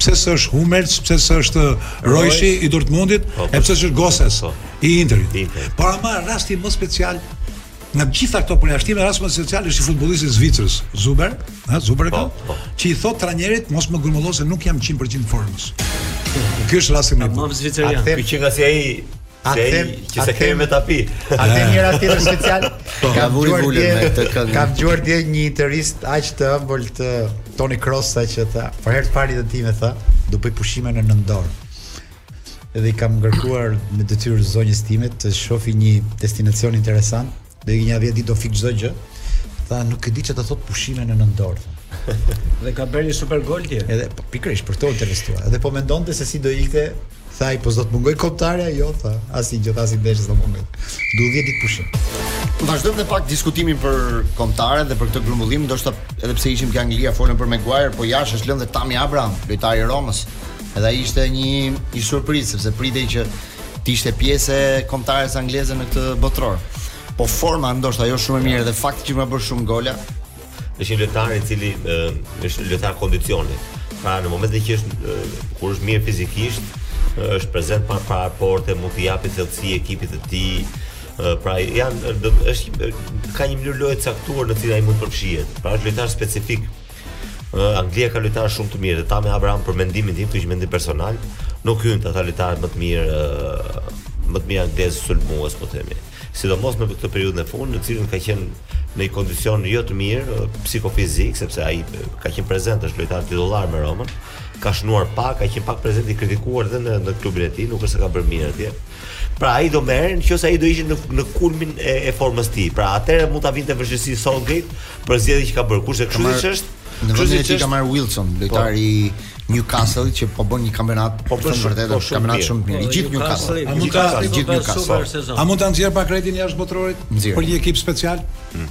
Pse s'është Hummels, pse s'është Reusi i Dortmundit, po, e pse s'është Gosens po. i Interit. Por ama rasti më special nga gjithë këto përjashtime rasti më special është i futbollistit të Zvicrës Zuber, ha Zuber po, po. që i thotë trajnerit mos më grumbullo se nuk jam 100% në formë. Ky është rasti më i bukur. Atë që nga si ai A them që se kemi me ta pi. A them një rast tjetër special? Po, ky ia vuri vulën me këtë këngë. Kam dëgjuar dje një intervistë aq të ëmbël të Toni Kroos sa që tha, për herë të parë në jetën time tha, do bëj pushime në nëntor. Edhe ia kam ngarkuar me detyrë zonjës time të shofë një destinacion interesant Do ikë një dhjetë ditë do fik çdo gjë. Tha nuk e di çfarë të thot pushime në nëntor. dhe ka bërë një super gol ti. Edhe po, pikërisht për të interesuar. Edhe po mendonte se si do ikte, tha ai po s'do të mungoj kombëtarja, jo tha, asnjë gjë, tha, asnjë ndeshje s'do mungoj. Du 10 ditë pushim. Vazhdojmë dhe pak diskutimin për kombëtaren dhe për këtë grumbullim, ndoshta edhe pse ishim ke Anglia folëm për Maguire, po jashtë është lënë dhe Tammy Abraham, lojtari i Romës. Edhe ai ishte një surprizë sepse pritej që të ishte pjesë e kombëtares angleze në këtë botëror. Po forma ndoshta jo shumë e mirë dhe fakti që me bërë shumë gola. Është një lojtar i cili është një lojtar kondicioni. Pra në momentin që është kur është mirë fizikisht, është prezent para porte, mund të japë thellësi ekipit të tij. Pra janë është ka një mënyrë loje të caktuar në të cilën ai mund të përfshihet. Pra është lojtar specifik Uh, Anglia ka lojtarë shumë të mirë, Tammy Abraham për mendimin tim, ky mendim personal, nuk hyn te lojtarët më të mirë, uh, më të mirë anglezë sulmues po themi. Sidomos në këtë periudhën e fundit, në të cilën ka qenë në një kondicion jo të mirë uh, psikofizik, sepse ai ka qenë prezant është lojtar titullar me Romën, ka shënuar pak, ka qenë pak prezant i kritikuar edhe në në klubin e tij, nuk është se ka bërë mirë atje. Pra ai domethënë nëse ai do ishte në në kulmin e, e formës tij. Pra atëherë mund ta vinte në vështirësi Southgate për zgjedhjen që ka bërë. Kurse kështu siç është, në vendin e tij ka marrë Wilson, po. lojtari i Newcastle që po bën një kampionat po bën vërtet po, kampionat shumë të mirë. I po, gjithë Newcastle, i gjithë Newcastle, i gjithë Newcastle. A mund ta nxjerr pak regjinë jashtë botërorit për një ekip special? Hmm.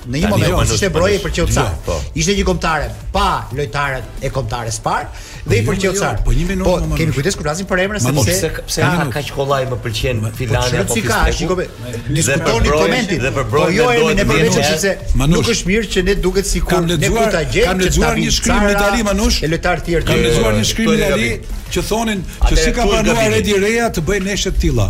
Në një moment Manush, ishte Broja i pëlqeu ca. Po. Ishte një kombëtare pa lojtarët e kombëtares së parë po dhe i jo, pëlqeu ca. Jo, po një minutë. Po të kemi kujdes kur flasim për emra sepse pse pse ka kaq kollaj më pëlqen po, filani apo fisteku. Po shikoj. Diskutoni komentin. Dhe për Brojën. Po jo emi ne përveç sepse nuk është mirë që ne duket sikur ne do ta gjejmë. Kam lexuar një shkrim në Itali Manush. E lojtarë të tjerë. Kam lexuar një shkrim në Itali që thonin që si ka pranuar Edi Reja të bëjë ndeshje të tilla.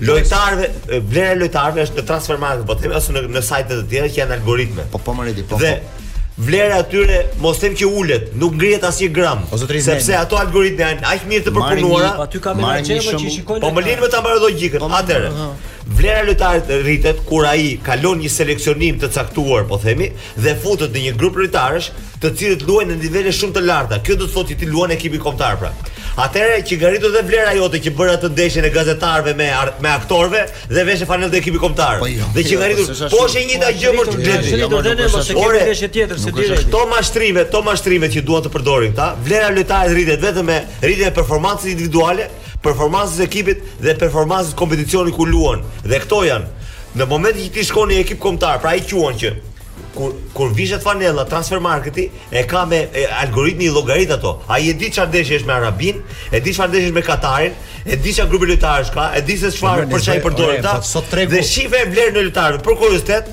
Lojtarëve, vlera e lojtarëve është në transfermarkt, po themi ose në në sajte të tjera që janë algoritme. Po po mëredi, po. Dhe po. vlera e tyre mos them që ulet, nuk ngrihet asnjë gram. O zotëri Nëse. Sepse ato algoritme janë aq mirë të Marrim një- përpunuara. Po aty ka me Marrim një Marcello që shembull. shikojnë. Po më lini më ta mbaroj logjikën. Po, Atëherë, aha. vlera e lojtarit rritet kur ai kalon një seleksionim të caktuar, po themi, dhe futet në një grup lojtarësh, të cilët luajnë në nivele shumë të larta. Kjo do të thotë që ti luan te ekipi kombëtar pra. Atëherë qenka rritur edhe vlera jote që bëre atë ndeshjen e gazetarëve me me aktorët dhe veshe fanellën e ekipit kombëtar. Po jo, dhe jo, qenka rritur, po, po është e njëjta gjë për të gjithë. Është do të ne mos e kemi ndeshje tjetër se direkt. Këto mashtrime, këto mashtrime që duan të përdorin këta, vlera e lojtarëve rritet vetëm me rritjen e performancës individuale, performancës së ekipit dhe performancës kompeticioni ku luan dhe këto janë në momentin që ti shkon në ekip kombëtar pra ai quan që kur kur vishet fanella transfer marketi e ka me e, algoritmi i llogarit ato. Ai e di çfarë ndeshje është me Arabin, e di çfarë ndeshje është me Katarin, e di çfarë grupi lojtarësh ka, e di se çfarë për çfarë i përdorin ta. Dhe shife vlerën e lojtarëve për kuriozitet,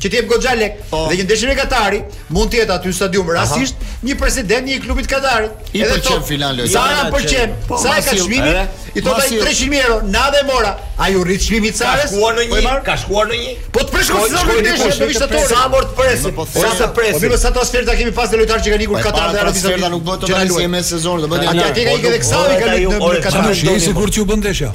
që ti jep goxha lek po. dhe një ndeshje Katari mund të jetë aty në stadium rastisht një president i klubit Katarit i pëlqen filan lojtar sa na pëlqen po, sa ka çmimi i thotë 300 mijë euro na dhe mora ai u rrit çmimi i Carës ka shkuar në po një ka shkuar në një po të presh kurse do të shkojë në vizatator sa mund të presim po, sa të presim po mirë sa transfer ta kemi pas ne lojtarë që kanë ikur Katar dhe Arabia Saudite nuk bëhet totalisht me sezon do bëhet atë tek ai edhe kësaj kanë në Katar është sigurt që u bën ndeshja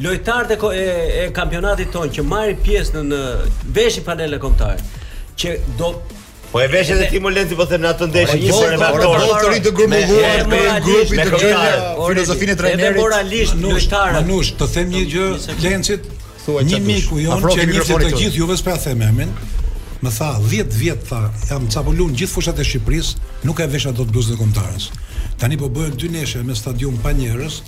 Lojtarët e e e kampionatit tonë që marrin pjesë në në veshin fanelën kombëtare, që do Po e vesh edhe ti mo Lenci po them në atë ndeshje një për redaktor. Po të ri të grumbulluar me një grup të gjëra, filozofinë e trajnerit. Edhe moralisht lojtarë. Manush, të them një gjë Lencit, thuaj çfarë. Një miku jon që e njihni të gjithë juve, s'po ja them emrin. Më tha 10 vjet tha, jam çapëlyer gjithë fushat e Shqipërisë, nuk e vesha dot bluzën e kombëtares. Tani po bëhen dy ndeshje me stadium pa njerëz,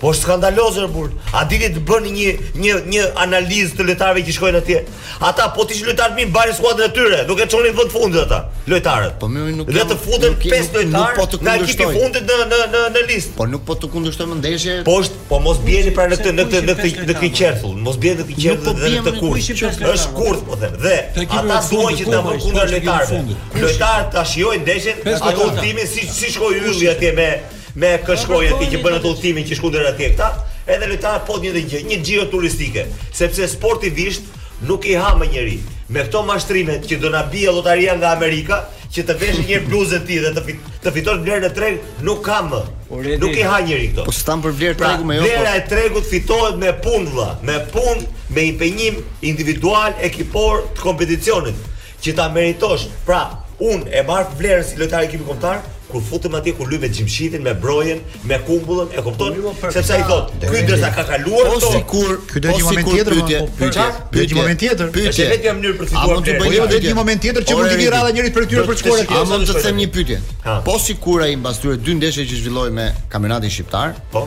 Po skandaloz or burr. A dini të bëni një një një analizë të lojtarëve që shkojnë atje? Ata po të ishin lojtarë të mirë mbajnë skuadrën e tyre, nuk e çonin vend fundit ata lojtarët. Po mirë, nuk Dhe të futen pesë lojtarë po nga ekipi fundit në në në në listë. Po nuk po të kundërshtojmë ndeshje. Po është, po mos bjeni pra në këtë në këtë në këtë në këtë qerthull, mos bjeni në këtë po qerthull dhe në këtë kurth. Është kurth po them. Dhe ata duan që të vënë kundër lojtarëve. Lojtarët ta shijojnë ndeshjen, atë udhëtimin si si shkoi Ylli atje me Me kë shkoi atje që bënë atë udhëtimin që shkuan deri atje këta? Edhe lojtarët po një gjë, një xhiro turistike, sepse sportivisht nuk i ha më njeri. Me këto mashtrime që do na bie lotaria nga Amerika, që të vesh një bluzë ti dhe të fit, të fitosh vlerën e tregut, nuk ka më. Nuk i ha njeri këto. Po s'tha për vlerë pra, tregu mo jo. Po. Vlera e tregut fitohet me punë vlla, me punë, me impenjim individual, ekipor të kompeticionit. Që ta meritosh, pra unë e marr vlerën si lojtar ekipi kombëtar, kur futem atje kur luaj me Xhimshitin, me Brojën, me Kumbullën, e kupton? Po, Sepse ai thotë, ky derisa ka kaluar po këto. Po sikur, ky do ketë një moment tjetër, pyetje, pyetje, pyetje, një moment tjetër. Pyetje, është vetëm një mënyrë për të fituar. Po jo, do ketë një moment tjetër që mund t'i vijë radha njërit prej këtyre për të shkuar atje. A mund të them një pyetje? Po sikur ai mbas atyre dy ndeshje që zhvilloi me kampionatin shqiptar? Po.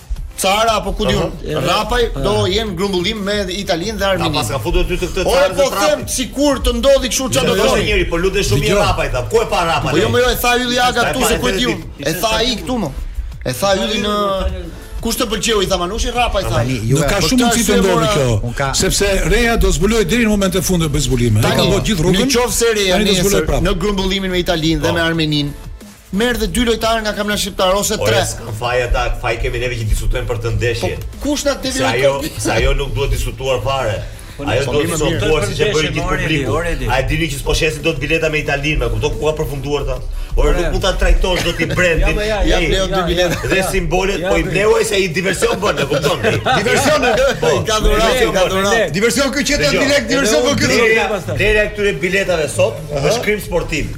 Cara apo ku di unë, Rrapaj do jenë në grumbullim me Italinë dhe Armeninë. Po s'ka futur dot këtë Cara. Ora po them sikur të ndodhi kështu çfarë do të thonë. Njëri po lutet shumë i Rrapaj tha. Ku e pa Rrapaj? Po jo më jo e tha Ylli Aga këtu se ku di unë. E tha ai këtu më. E tha Ylli në Kush të pëlqeu i tha Manushi Rrapa i tha. Nuk ka shumë mundësi të ndodhë kjo. Sepse Reja do zbulojë deri në momentin e fundit për zbulimin. Ai ka bërë gjithë rrugën. Në qoftë se Reja në zbulojë prapë. Në grumbullimin me Italinë dhe po. me Armeninë. Merr dhe dy lojtarë nga kampionati shqiptar ose tre. Ore, s'kan faj ata, faj kemi neve që diskutojmë për të ndeshje. Po, kush na devijoi? Sa ajo, sa ajo nuk duhet diskutuar fare. Po, ajo po, duhet diskutuar siç e bëri gjithë publiku. A e dini që s'po shesin dot bileta me Italinë, më kupton ku ka përfunduar ata? Ore, nuk mund ta trajtosh dot i brendi. Ja, ja, ja, dy bileta. Dhe simbolet po i bleu ai se ai diversion bën, e kupton? Diversion, po, ka dhuratë, ka dhuratë. Diversion ky qetë direkt, diversion po ky. Deri këtyre biletave sot është krim sportiv.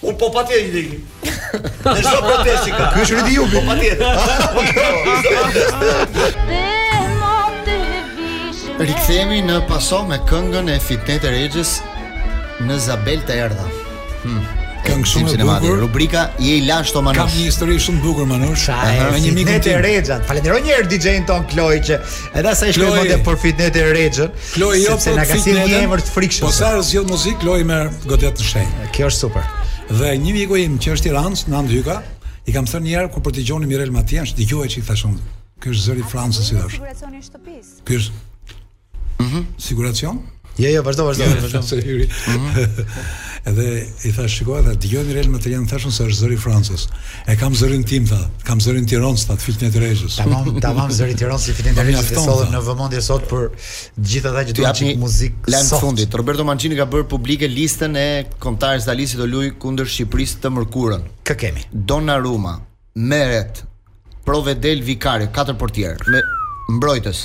Unë po patjetër i dëgjoj. Në çdo protestë që ka. Ky është ri-debi. Po patjetër. Rikthehemi në Paso me këngën e Fitnete Rexhës në Zabel të erdha. Hmm. Këngë shumë e bukur. Rubrika je i lashtë o Manush. Kam një histori shumë të bukur Manush. Me një mik te Rexhat. Falenderoj një herë DJ-n tonë Kloj që Edhe sa i shkoi mendja për Fitnete Rexhën. Kloj jo po na ka si një emër të frikshëm. Po sa zgjedh muzikë, Kloj më godet në shenjë. Kjo është super. Dhe një miku im që është tiranas, Nan Dyka, i kam thënë një herë, kur po dëgjonim Mireille Mathieu-n, dëgjoje çik i thashë unë. Kjo është zëri i Francës i thashë. Kjo është siguracion? Mm -hmm. Siguracion? Jo, jo, vazhdo, vazhdo, jo, vazhdo. Sa hyri. Mhm. Edhe i thashë, shiko, edhe dëgjoje Mireille Mathieu-n thashë unë se është zëri i Francës. E kam zërin tim tha, kam zërin e Tironës tha, të Fitnete Rexhës. Tamam, tamam zëri i Tironës i Fitnete Rexhës. Ta sollëm në vëmendje sot për gjithë ata që duan çik muzikë. Lajm i fundit, Roberto Mancini ka bërë publike listën e kombëtares së Italisë që do luajë kundër Shqipërisë të mërkurën. Kë kemi? Donnarumma, Meret, Provedel, Vicario, katër portierë. Me mbrojtës.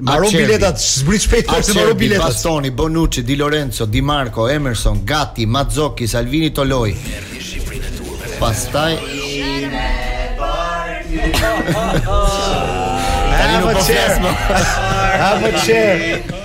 Mbaron biletat, zbrit shpejt se mbaron biletat. Bastoni, Bonucci, Di Lorenzo, Dimarco, Emerson, Gatti, Mazzocchi, Scalvini, Toloi. Pastaj Have a chair. Have a chair.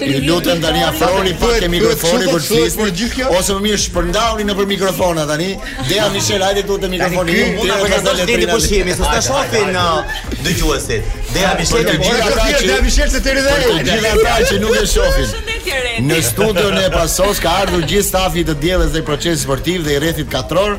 Ju lutem tani afrohuni pak te mikrofoni kur flisni. Ose më mirë shpërndahuni nëpër mikrofona tani. Dea Michel, hajde këtu te mikrofoni. Ju mund ta prezantoni të ku jemi, s'e shohin në uh, dëgjuesit. Dea Michel, të gjithë ata që Dea Michel se deri dhe ai. Të gjithë ata që nuk e shohin. Në studion e Pasos ka ardhur gjithë stafi i të dielës dhe i procesit sportiv dhe i rrethit katror.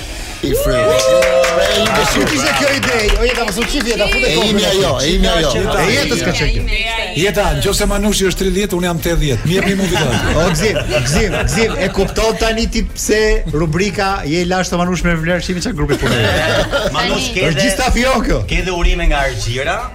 I frymë. Ai si ti se kjo ide, o jeta mos u çudit, ta futet kokën. Imja jo, imja jo. E jetës ka qenë. Jeta, nëse Manushi është 30, unë jam 80. Më jepni mundësi. O Gzim, Gzim, Gzim, e kupton tani ti pse rubrika je i lashtë Manush me vlerësimin çka grupi punon. Manush ke. Është gjithë stafi jo kjo. Ke dhe urime nga Arxhira.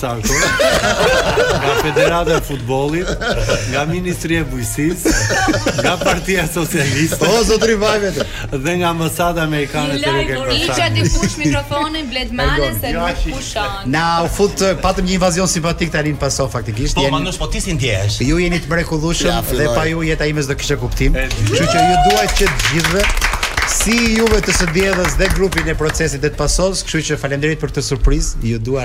Cakun, nga Federata e Futbollit, nga Ministria e Bujqësisë, nga Partia Socialiste. Po zotri vaj vetë. Dhe nga ambasada amerikane te Republikës. Ica ti fut mikrofonin Bled Mane se jo, nuk pushon. Na u fut patëm një invazion simpatik tani në Pasó faktikisht. Po Manush po ti si ndjehesh? Ju jeni të mrekullueshëm dhe pa ju jeta ime s'do kishte kuptim. Kështu që ju dua që të gjithëve si juve të së diellës dhe grupin e procesit dhe të pasos, kështu që faleminderit për këtë surprizë. Ju dua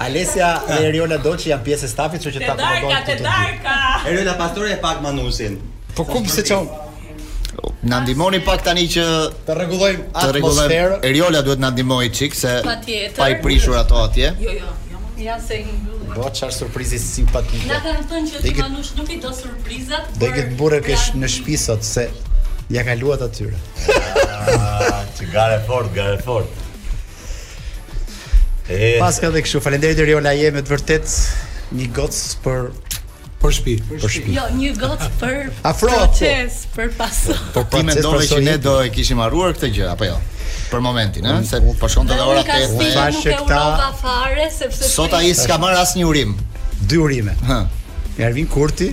Alesja dhe Eriola Doçi janë pjesë e stafit, kështu që ta akomodojnë këtu të dy. Eriola pastroje pak Manushin. Po ku pse çon? Na ndihmoni pak tani që të rregullojmë atmosferën. Eriola duhet na ndihmojë një çik se pa i prishur ato atje. Jo, jo, jo. Ja se i mbyllën. Po çfarë surprize simpatike. Na kanë thënë që ti Manush nuk i do surprizat. Do të burrë kesh në shtëpi sot se ja ka luat atyre. Ah, Çigare fort, gare fort. Eh. Paska dhe kështu. Faleminderit Eriola, je me të vërtet një gocë për për shtëpi. Për shtëpi. Jo, një gocë për Afro, proces, për paso. Po ti mendove që ne do e kishim harruar këtë gjë apo jo? Për momentin, ëh, se po shkon të ora 8. Unë nuk e urova fare sepse sot ai s'ka marrë asnjë urim. Dy urime. Hë. Ervin Kurti,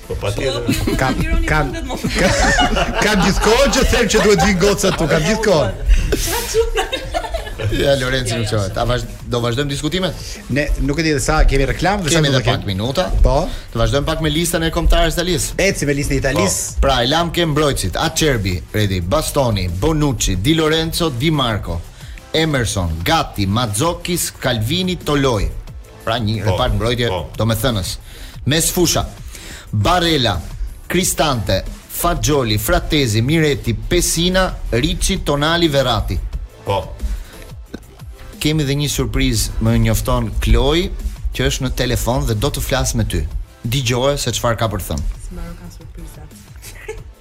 Po patjetër. Ka ka ka gjithkohë që them që duhet vi goca këtu, ka gjithkohë. Ja Lorenzo nuk çohet. Ta vazh do vazhdojmë diskutimet? Ne nuk e di sa kemi reklamë, vetëm kemi edhe pak minuta. Po. Të vazhdojmë pak me listën e kombëtares së Italisë. Ec me listën e Italisë. Po. Pra e lamë ke mbrojtësit, Acerbi, Redi, Bastoni, Bonucci, Di Lorenzo, Di Marco, Emerson, Gatti, Mazzocchi, Scalvini, Toloi. Pra një po, repart mbrojtje po. domethënës. Mes fusha. Barella, Cristante, Fagioli, Frattesi, Miretti, Pessina, Ricci, Tonali, Verratti. Po. Kemi dhe një surprizë, më njofton Kloj, që është në telefon dhe do të flasë me ty. Dëgjoje se çfarë ka për të thënë.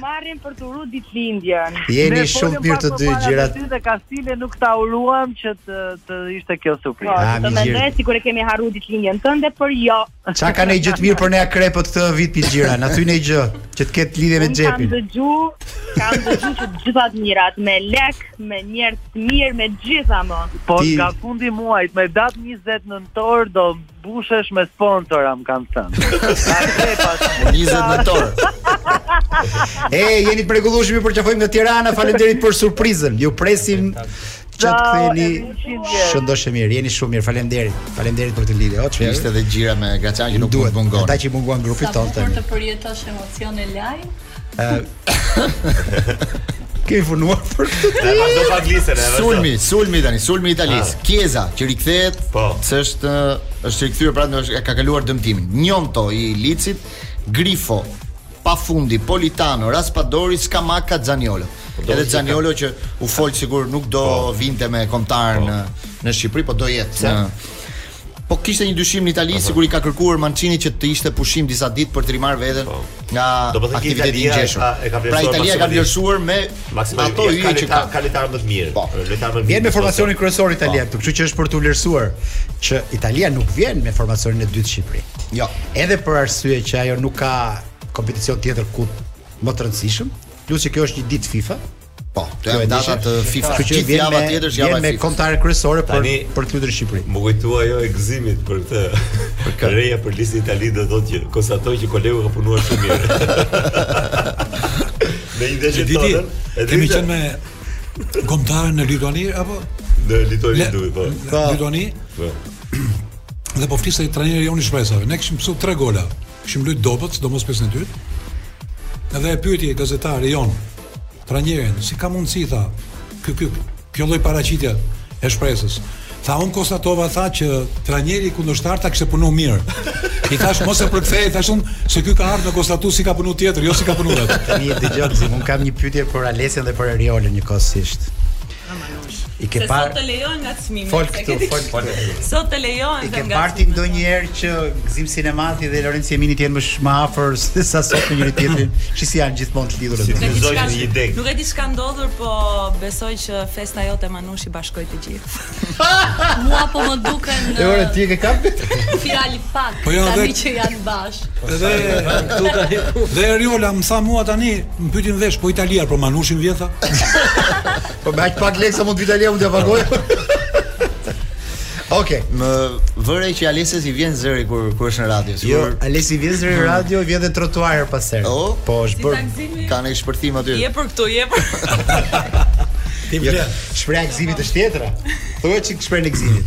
marrin për të uru ditëlindjen. Jeni shumë mirë të dy gjërat. Ne dhe kastile nuk ta uruam që të të ishte kjo surprizë. Po, ah, të mendoj sikur e kemi harruar ditëlindjen tënde, por jo. Ç'ka ka ndonjë gjë të mirë për ne akrepët këtë vit i gjëra? Na thuj një gjë që të ketë lidhje me xhepin. Kam dëgju, kam dëgju që të gjitha të mirat me lek, me njerëz të mirë, me gjithë ama. Po nga fundi muajit me datë 20 nëntor do Mbushesh me sponsora, më kanë thënë. Akrepa. 20 nëntor. e, jeni të mrekullueshëm, ju përqafojmë nga Tirana. Faleminderit për surprizën. Ju presim që të ktheni. Shëndoshë e mirë, jeni shumë mirë. Faleminderit. Faleminderit për këtë lidhje. O, çfarë ishte edhe Xhira me Graçan që nuk duhet të mungon. Ata që munguan grupit tonë. Sa të përjetosh emocione live. Kemi punuar për këtë. Ne vazhdo pa glisen, e vazhdo. Sulmi, sulmi tani, sulmi i Italisë. Ah. Kieza që rikthehet, po. është është rikthyer pra në ka kaluar dëmtimin. Njonto i Licit, Grifo, Pafundi, Politano, Raspadori, Skamaka, Zaniolo. Po Edhe Zaniolo që u fol sikur nuk do po. vinte me kombëtaren po. në në Shqipëri, po do jetë. Në... Po kishte një dyshim në Itali sikur i ka kërkuar Mancini që të ishte pushim disa ditë për të rimarrë veten po. nga aktiviteti i ngjeshur. Pra Italia ka vlerësuar me ato yje që ka ka lojtarët më të mirë. Po. Lojtarët më të mirë. Vjen me formacionin kryesor po. italian këtu, kështu që është për t'u vlerësuar që Italia nuk vjen me formacionin e dytë në Shqipëri. Jo. Edhe për arsye që ajo nuk ka kompeticion tjetër ku më të rëndësishëm, plus që kjo është një ditë FIFA, Po, të janë data të FIFA. Kështu që vjen me tjetër që janë me kombëtaren kryesore për Tani, për të lutur Shqipëri. Më kujtua ajo e Gëzimit për këtë. Për këtë reja për listën e Italisë do të thotë që konstatoj që kolegu ka punuar shumë mirë. Në një ditë tjetër, kemi qenë me kombëtaren në Lituani apo në Lituani duhet po. Në Lituani. Po. Dhe po fliste trajneri jonë i shpresave. Ne kishim pësu tre gola. Kishim lujtë dobët, do mos pesë në dytë. Edhe e pyti gazetari jonë, Trajnerin, si ka mundësi, tha, ky, ky, kjo lloj paraqitje e shpresës. Tha, unë konstatova, tha, që trajneri kundërshtar ta kishte punu mirë. I thash, mos e përkthe, thash unë, se ky ka ardhë me konstatu si ka punu tjetri, jo si ka punu vetë. Një të gjënë, unë kam një pytje për Alesion dhe për Eriolën njëkohësisht. I ke parë sot të lejohen ngacmime. Fol këtu, fol fol. Sot të lejohen ngacmime. I ke parë ti ndonjëherë që Gzim Sinemati dhe Lorenzo Jemini të jenë më shumë afër se sa sot me njëri tjetrin, që s'janë gjithmonë të lidhur aty. Nuk e di çka. Nuk e di ç'ka ndodhur, po besoj që festa jote Manushi bashkoi të gjithë. Mua po më duken. E ora ti e ke kapë? Fjalë pak. Po jo, tani që janë bash. Edhe këtu tani. Dhe Eriola më tha mua tani, më pyeti në vesh po Italia për Manushin vjen tha. Po me aq pak lekë sa mund të vi Italia mund t'ja pagoj. Okej. Vë re që Alesios i vjen zëri kur kur është në radio. Jo, Sikur Alesios i vjen zëri në radio, i vjen dhe trotuar herë pas here. O? Po, është bërë. tha Gëzimi. kanë një shpërthim aty. Je për këtu, je për. Ti Jo, vlen. shprehja e Gëzimit është tjetra. Thuaj çik shprehjen e Gëzimit.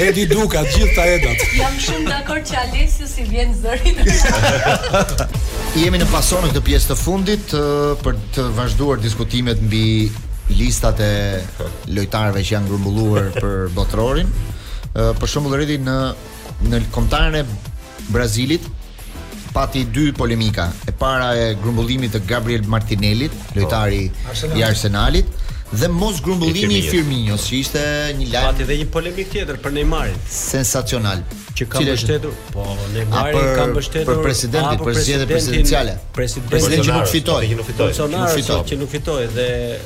Edi Duka, gjithë ta edat. Jam shumë dakord që Alesios i vjen zëri. Jemi në Paso në këtë pjesë të fundit për të vazhduar diskutimet mbi listat e lojtarëve që janë grumbulluar për botërorin. Për shembull Redi në në kombëtaren e Brazilit pati dy polemika. E para e grumbullimit të Gabriel Martinellit, po, lojtari i Arsenalit dhe mos grumbullimi i Firminjos, që ishte një lajm. Pati edhe një polemikë tjetër për Neymarin. Sensacional. Që ka mbështetur, po Neymari ka mbështetur për presidentin, për zgjedhjet presidenciale. Presidenti që nuk fitoi, që nuk fitoi, që nuk fitoi dhe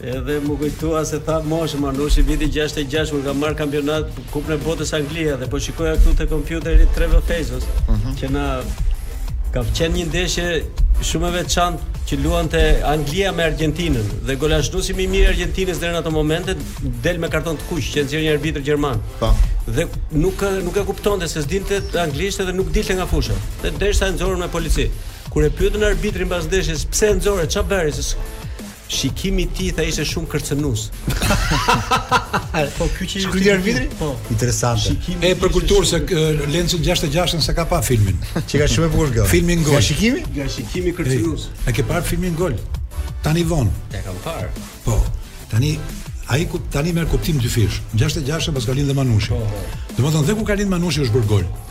Edhe më kujtua se tha moshë Manushi viti 66 kur ka marrë kampionat Kupën e Botës Anglia dhe po shikoja këtu te kompjuteri Trevor Fezos uh mhm. -huh. që na ka qenë një ndeshje shumë e veçantë që luante Anglia me Argjentinën dhe golashënuesi më i mirë i Argjentinës deri në ato momente del me karton të kuq që nxjerr një arbitër gjerman. Po. Dhe nuk nuk e kuptonte se s'dinte anglisht dhe nuk dilte nga fusha. Dhe derisa e nxorën me polici. Kur e pyetën arbitrin pas ndeshjes pse e nxorë, ç'a bëri se Shikimi i tij tha ishte shumë kërcënues. po ky që ishte Kryer Vidri? Po. Interesante. Shikimi e për kulturë se Lenci 66-ën se ka pa filmin. Që ka shumë bukur gol. Filmin gol. Nga shikimi? Nga shikimi kërcënues. E ke parë filmin gol? Tani von. E kam parë. Po. Tani ai ku tani merr kuptim dyfish. 66-ën paska lindë Manushi. Po. po. Domethënë dhe ku ka lindë Manushi është bërë gol.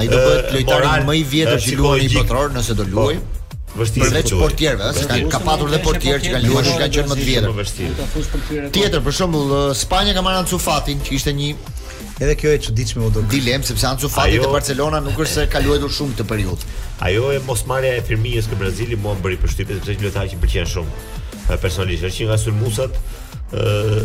Ai do bëhet lojtari më i vjetër që luan në Botror nëse do po, luaj. Vështirë për portierëve, ëh, ka, ka patur dhe portier që kanë luajtur, kanë qenë më të vjetër. Tjetër, për shembull, Spanja ka marrë Ansu Fatin, që ishte një Edhe kjo e çuditshme u do. Dilemë sepse Ansu Fati te Barcelona nuk është se ka luajtur shumë këtë periudhë. Ajo e mosmarrja e Firminjos në Brazil mua më bëri përshtypje sepse është një lojtar që më pëlqen shumë. Personalisht është një nga sulmuesat ë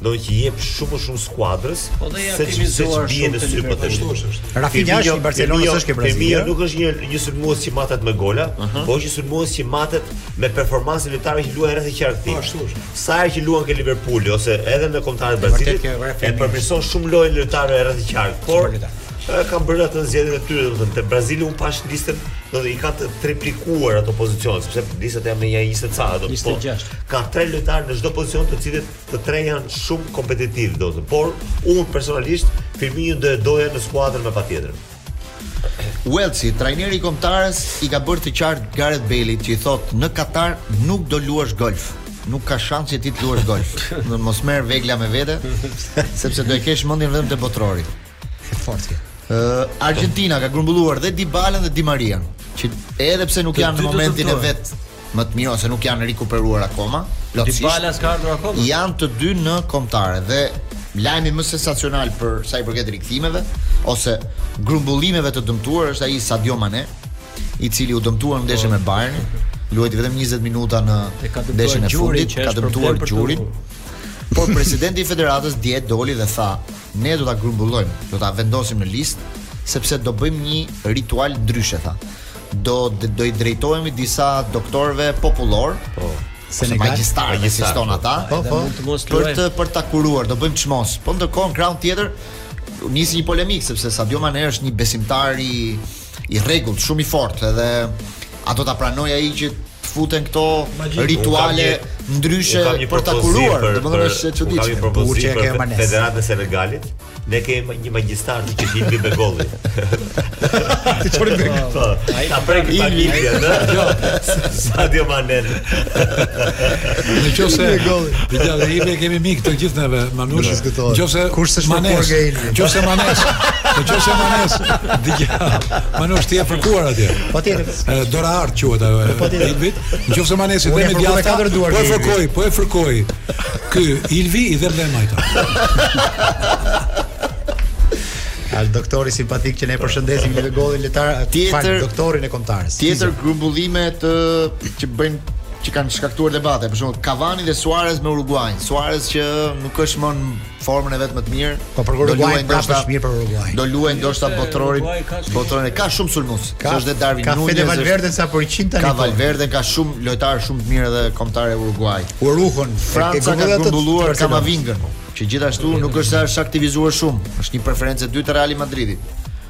do që i jep shumë më shumë skuadrës po dhe se ç'i bie në sy për të shënuar. Rafinha është i Barcelonës është ke Brazil. Firmino nuk është një një sulmues që matet me gola, uh -huh. por është një sulmues që matet me performancën e lojtarëve që luajnë rreth e qark. Po ashtu është. Sa herë që luan ke Liverpooli ose edhe në kombëtaren e Brazilit, e përmirëson shumë lojën e lojtarëve rreth e qark. Por e kanë bërë atë zgjedhjen e tyre, domethënë te Brazili unë pashë listën, domethënë i kanë të triplikuar ato pozicione, sepse listat janë me nja 26 domethënë po. Ka tre lojtarë në çdo pozicion të cilët Të tre janë shumë kompetitivë domethënë, por unë personalisht Firminjon do e doja në skuadër patjetër. Uellsi, trajneri i Kombëtares i ka bërë të qartë Gareth Bale-it që i thotë në Katar nuk do luash golf. Nuk ka shanse ti të luash golf. Do mos merr vegla me vete, sepse do e kesh mendjen vetëm te botërori. Fort je. Uh, Argjentina ka grumbulluar dhe Dybalan dhe Di Marian, që edhe pse nuk janë në momentin e vet më të mirë ose nuk janë rikuperuar akoma, plotësisht. Dybala s'ka ardhur akoma. Janë të dy në kombëtare dhe lajmi më sensacional për sa i përket rikthimeve ose grumbullimeve të dëmtuar është ai i Sadio Mane, i cili u dëmtua në ndeshjen me Bayern, luajti vetëm 20 minuta në ndeshjen e fundit, ka dëmtuar gjurin. Por presidenti i federatës dje doli dhe tha, ne do ta grumbullojmë, do ta vendosim në listë sepse do bëjmë një ritual ndryshe tha. Do do i drejtohemi disa doktorëve popullorë, po, se ne magjistarë që siston po. ata, po, po, mund të mos për të për ta kuruar, do bëjmë çmos. Po ndërkohë në krahun tjetër nisi një polemikë sepse Sadio Mane është një besimtar i i rregullt, shumë i fortë dhe a do ta pranoj ai që të futen këto rituale ndryshe për ta kuruar, domethënë është e çuditshme. Unë kam një propozim për Federatën e Senegalit. Ne kemi një magjistar që thirret Ilvi Begolli. Ti çfarë bën? Po, ai ta prek i ligja, ëh. Jo. Sadio Mane. Në qoftë se golli. Dhe ja, ne kemi mik të gjithë neve, Manush. Në qoftë se kush është Mane. Në qoftë se Manes, në qoftë se Manes, dhe Manush ti e ke fërkuar atje. Po tjetër. Dora e artë quhet ajo, e po tjetër. Ilvit, në qoftë se Manes i dhemb e djathta, po e fërkoj, po e fërkoj, ky Ilvi i dhemb dhe e majta. Al doktori simpatik që ne e përshëndesim Begollin le ta, tjetër doktorin e kombëtares. Të tjera grumbullime të që bëjnë që kanë shkaktuar debate, për shembull Cavani dhe Suarez me Uruguain. Suarez që nuk është më formën e vet më të mirë. Po për Uruguay pra është mirë për Uruguay. Do luajë ndoshta botrorin, botrorin ka shumë sulmues. Ka edhe Darwin Nunez. Ka Fede Valverde sa për 100 tani. Ka po. Valverde ka shumë lojtarë shumë të mirë edhe kombëtarja e Uruguait. Uruhun, Franca ka grumbulluar Kamavingën, që gjithashtu nuk është se është aktivizuar shumë. Është një preferencë e dytë e Real Madridit.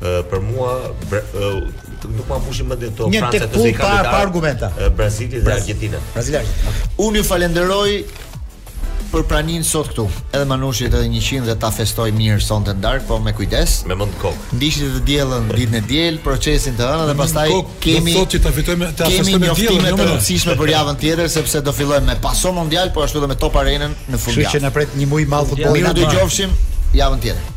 për mua bre, uh, nuk ma mbushi mendjen kjo Franca thuaj kandidat. Një argumenta. Uh, Brazili dhe Argentina. Brazili Argentina. Unë ju falenderoj për praninë sot këtu. Edhe Manushit edhe 100 dhe ta festojë mirë sonte në darkë, po me kujdes. Me mend në kokë. Ndiqni të dielën ditën e diel, procesin të hënë dhe pastaj kemi sot që ta fitojmë ta festojmë të dielën. Kemi një të rëndësishme për javën tjetër sepse do fillojmë me paso mundial, po ashtu edhe me Top Arenën në fundjavë. Kështu që na pret një muaj i madh futbolli. Mirë u dëgjofshim javën tjetër.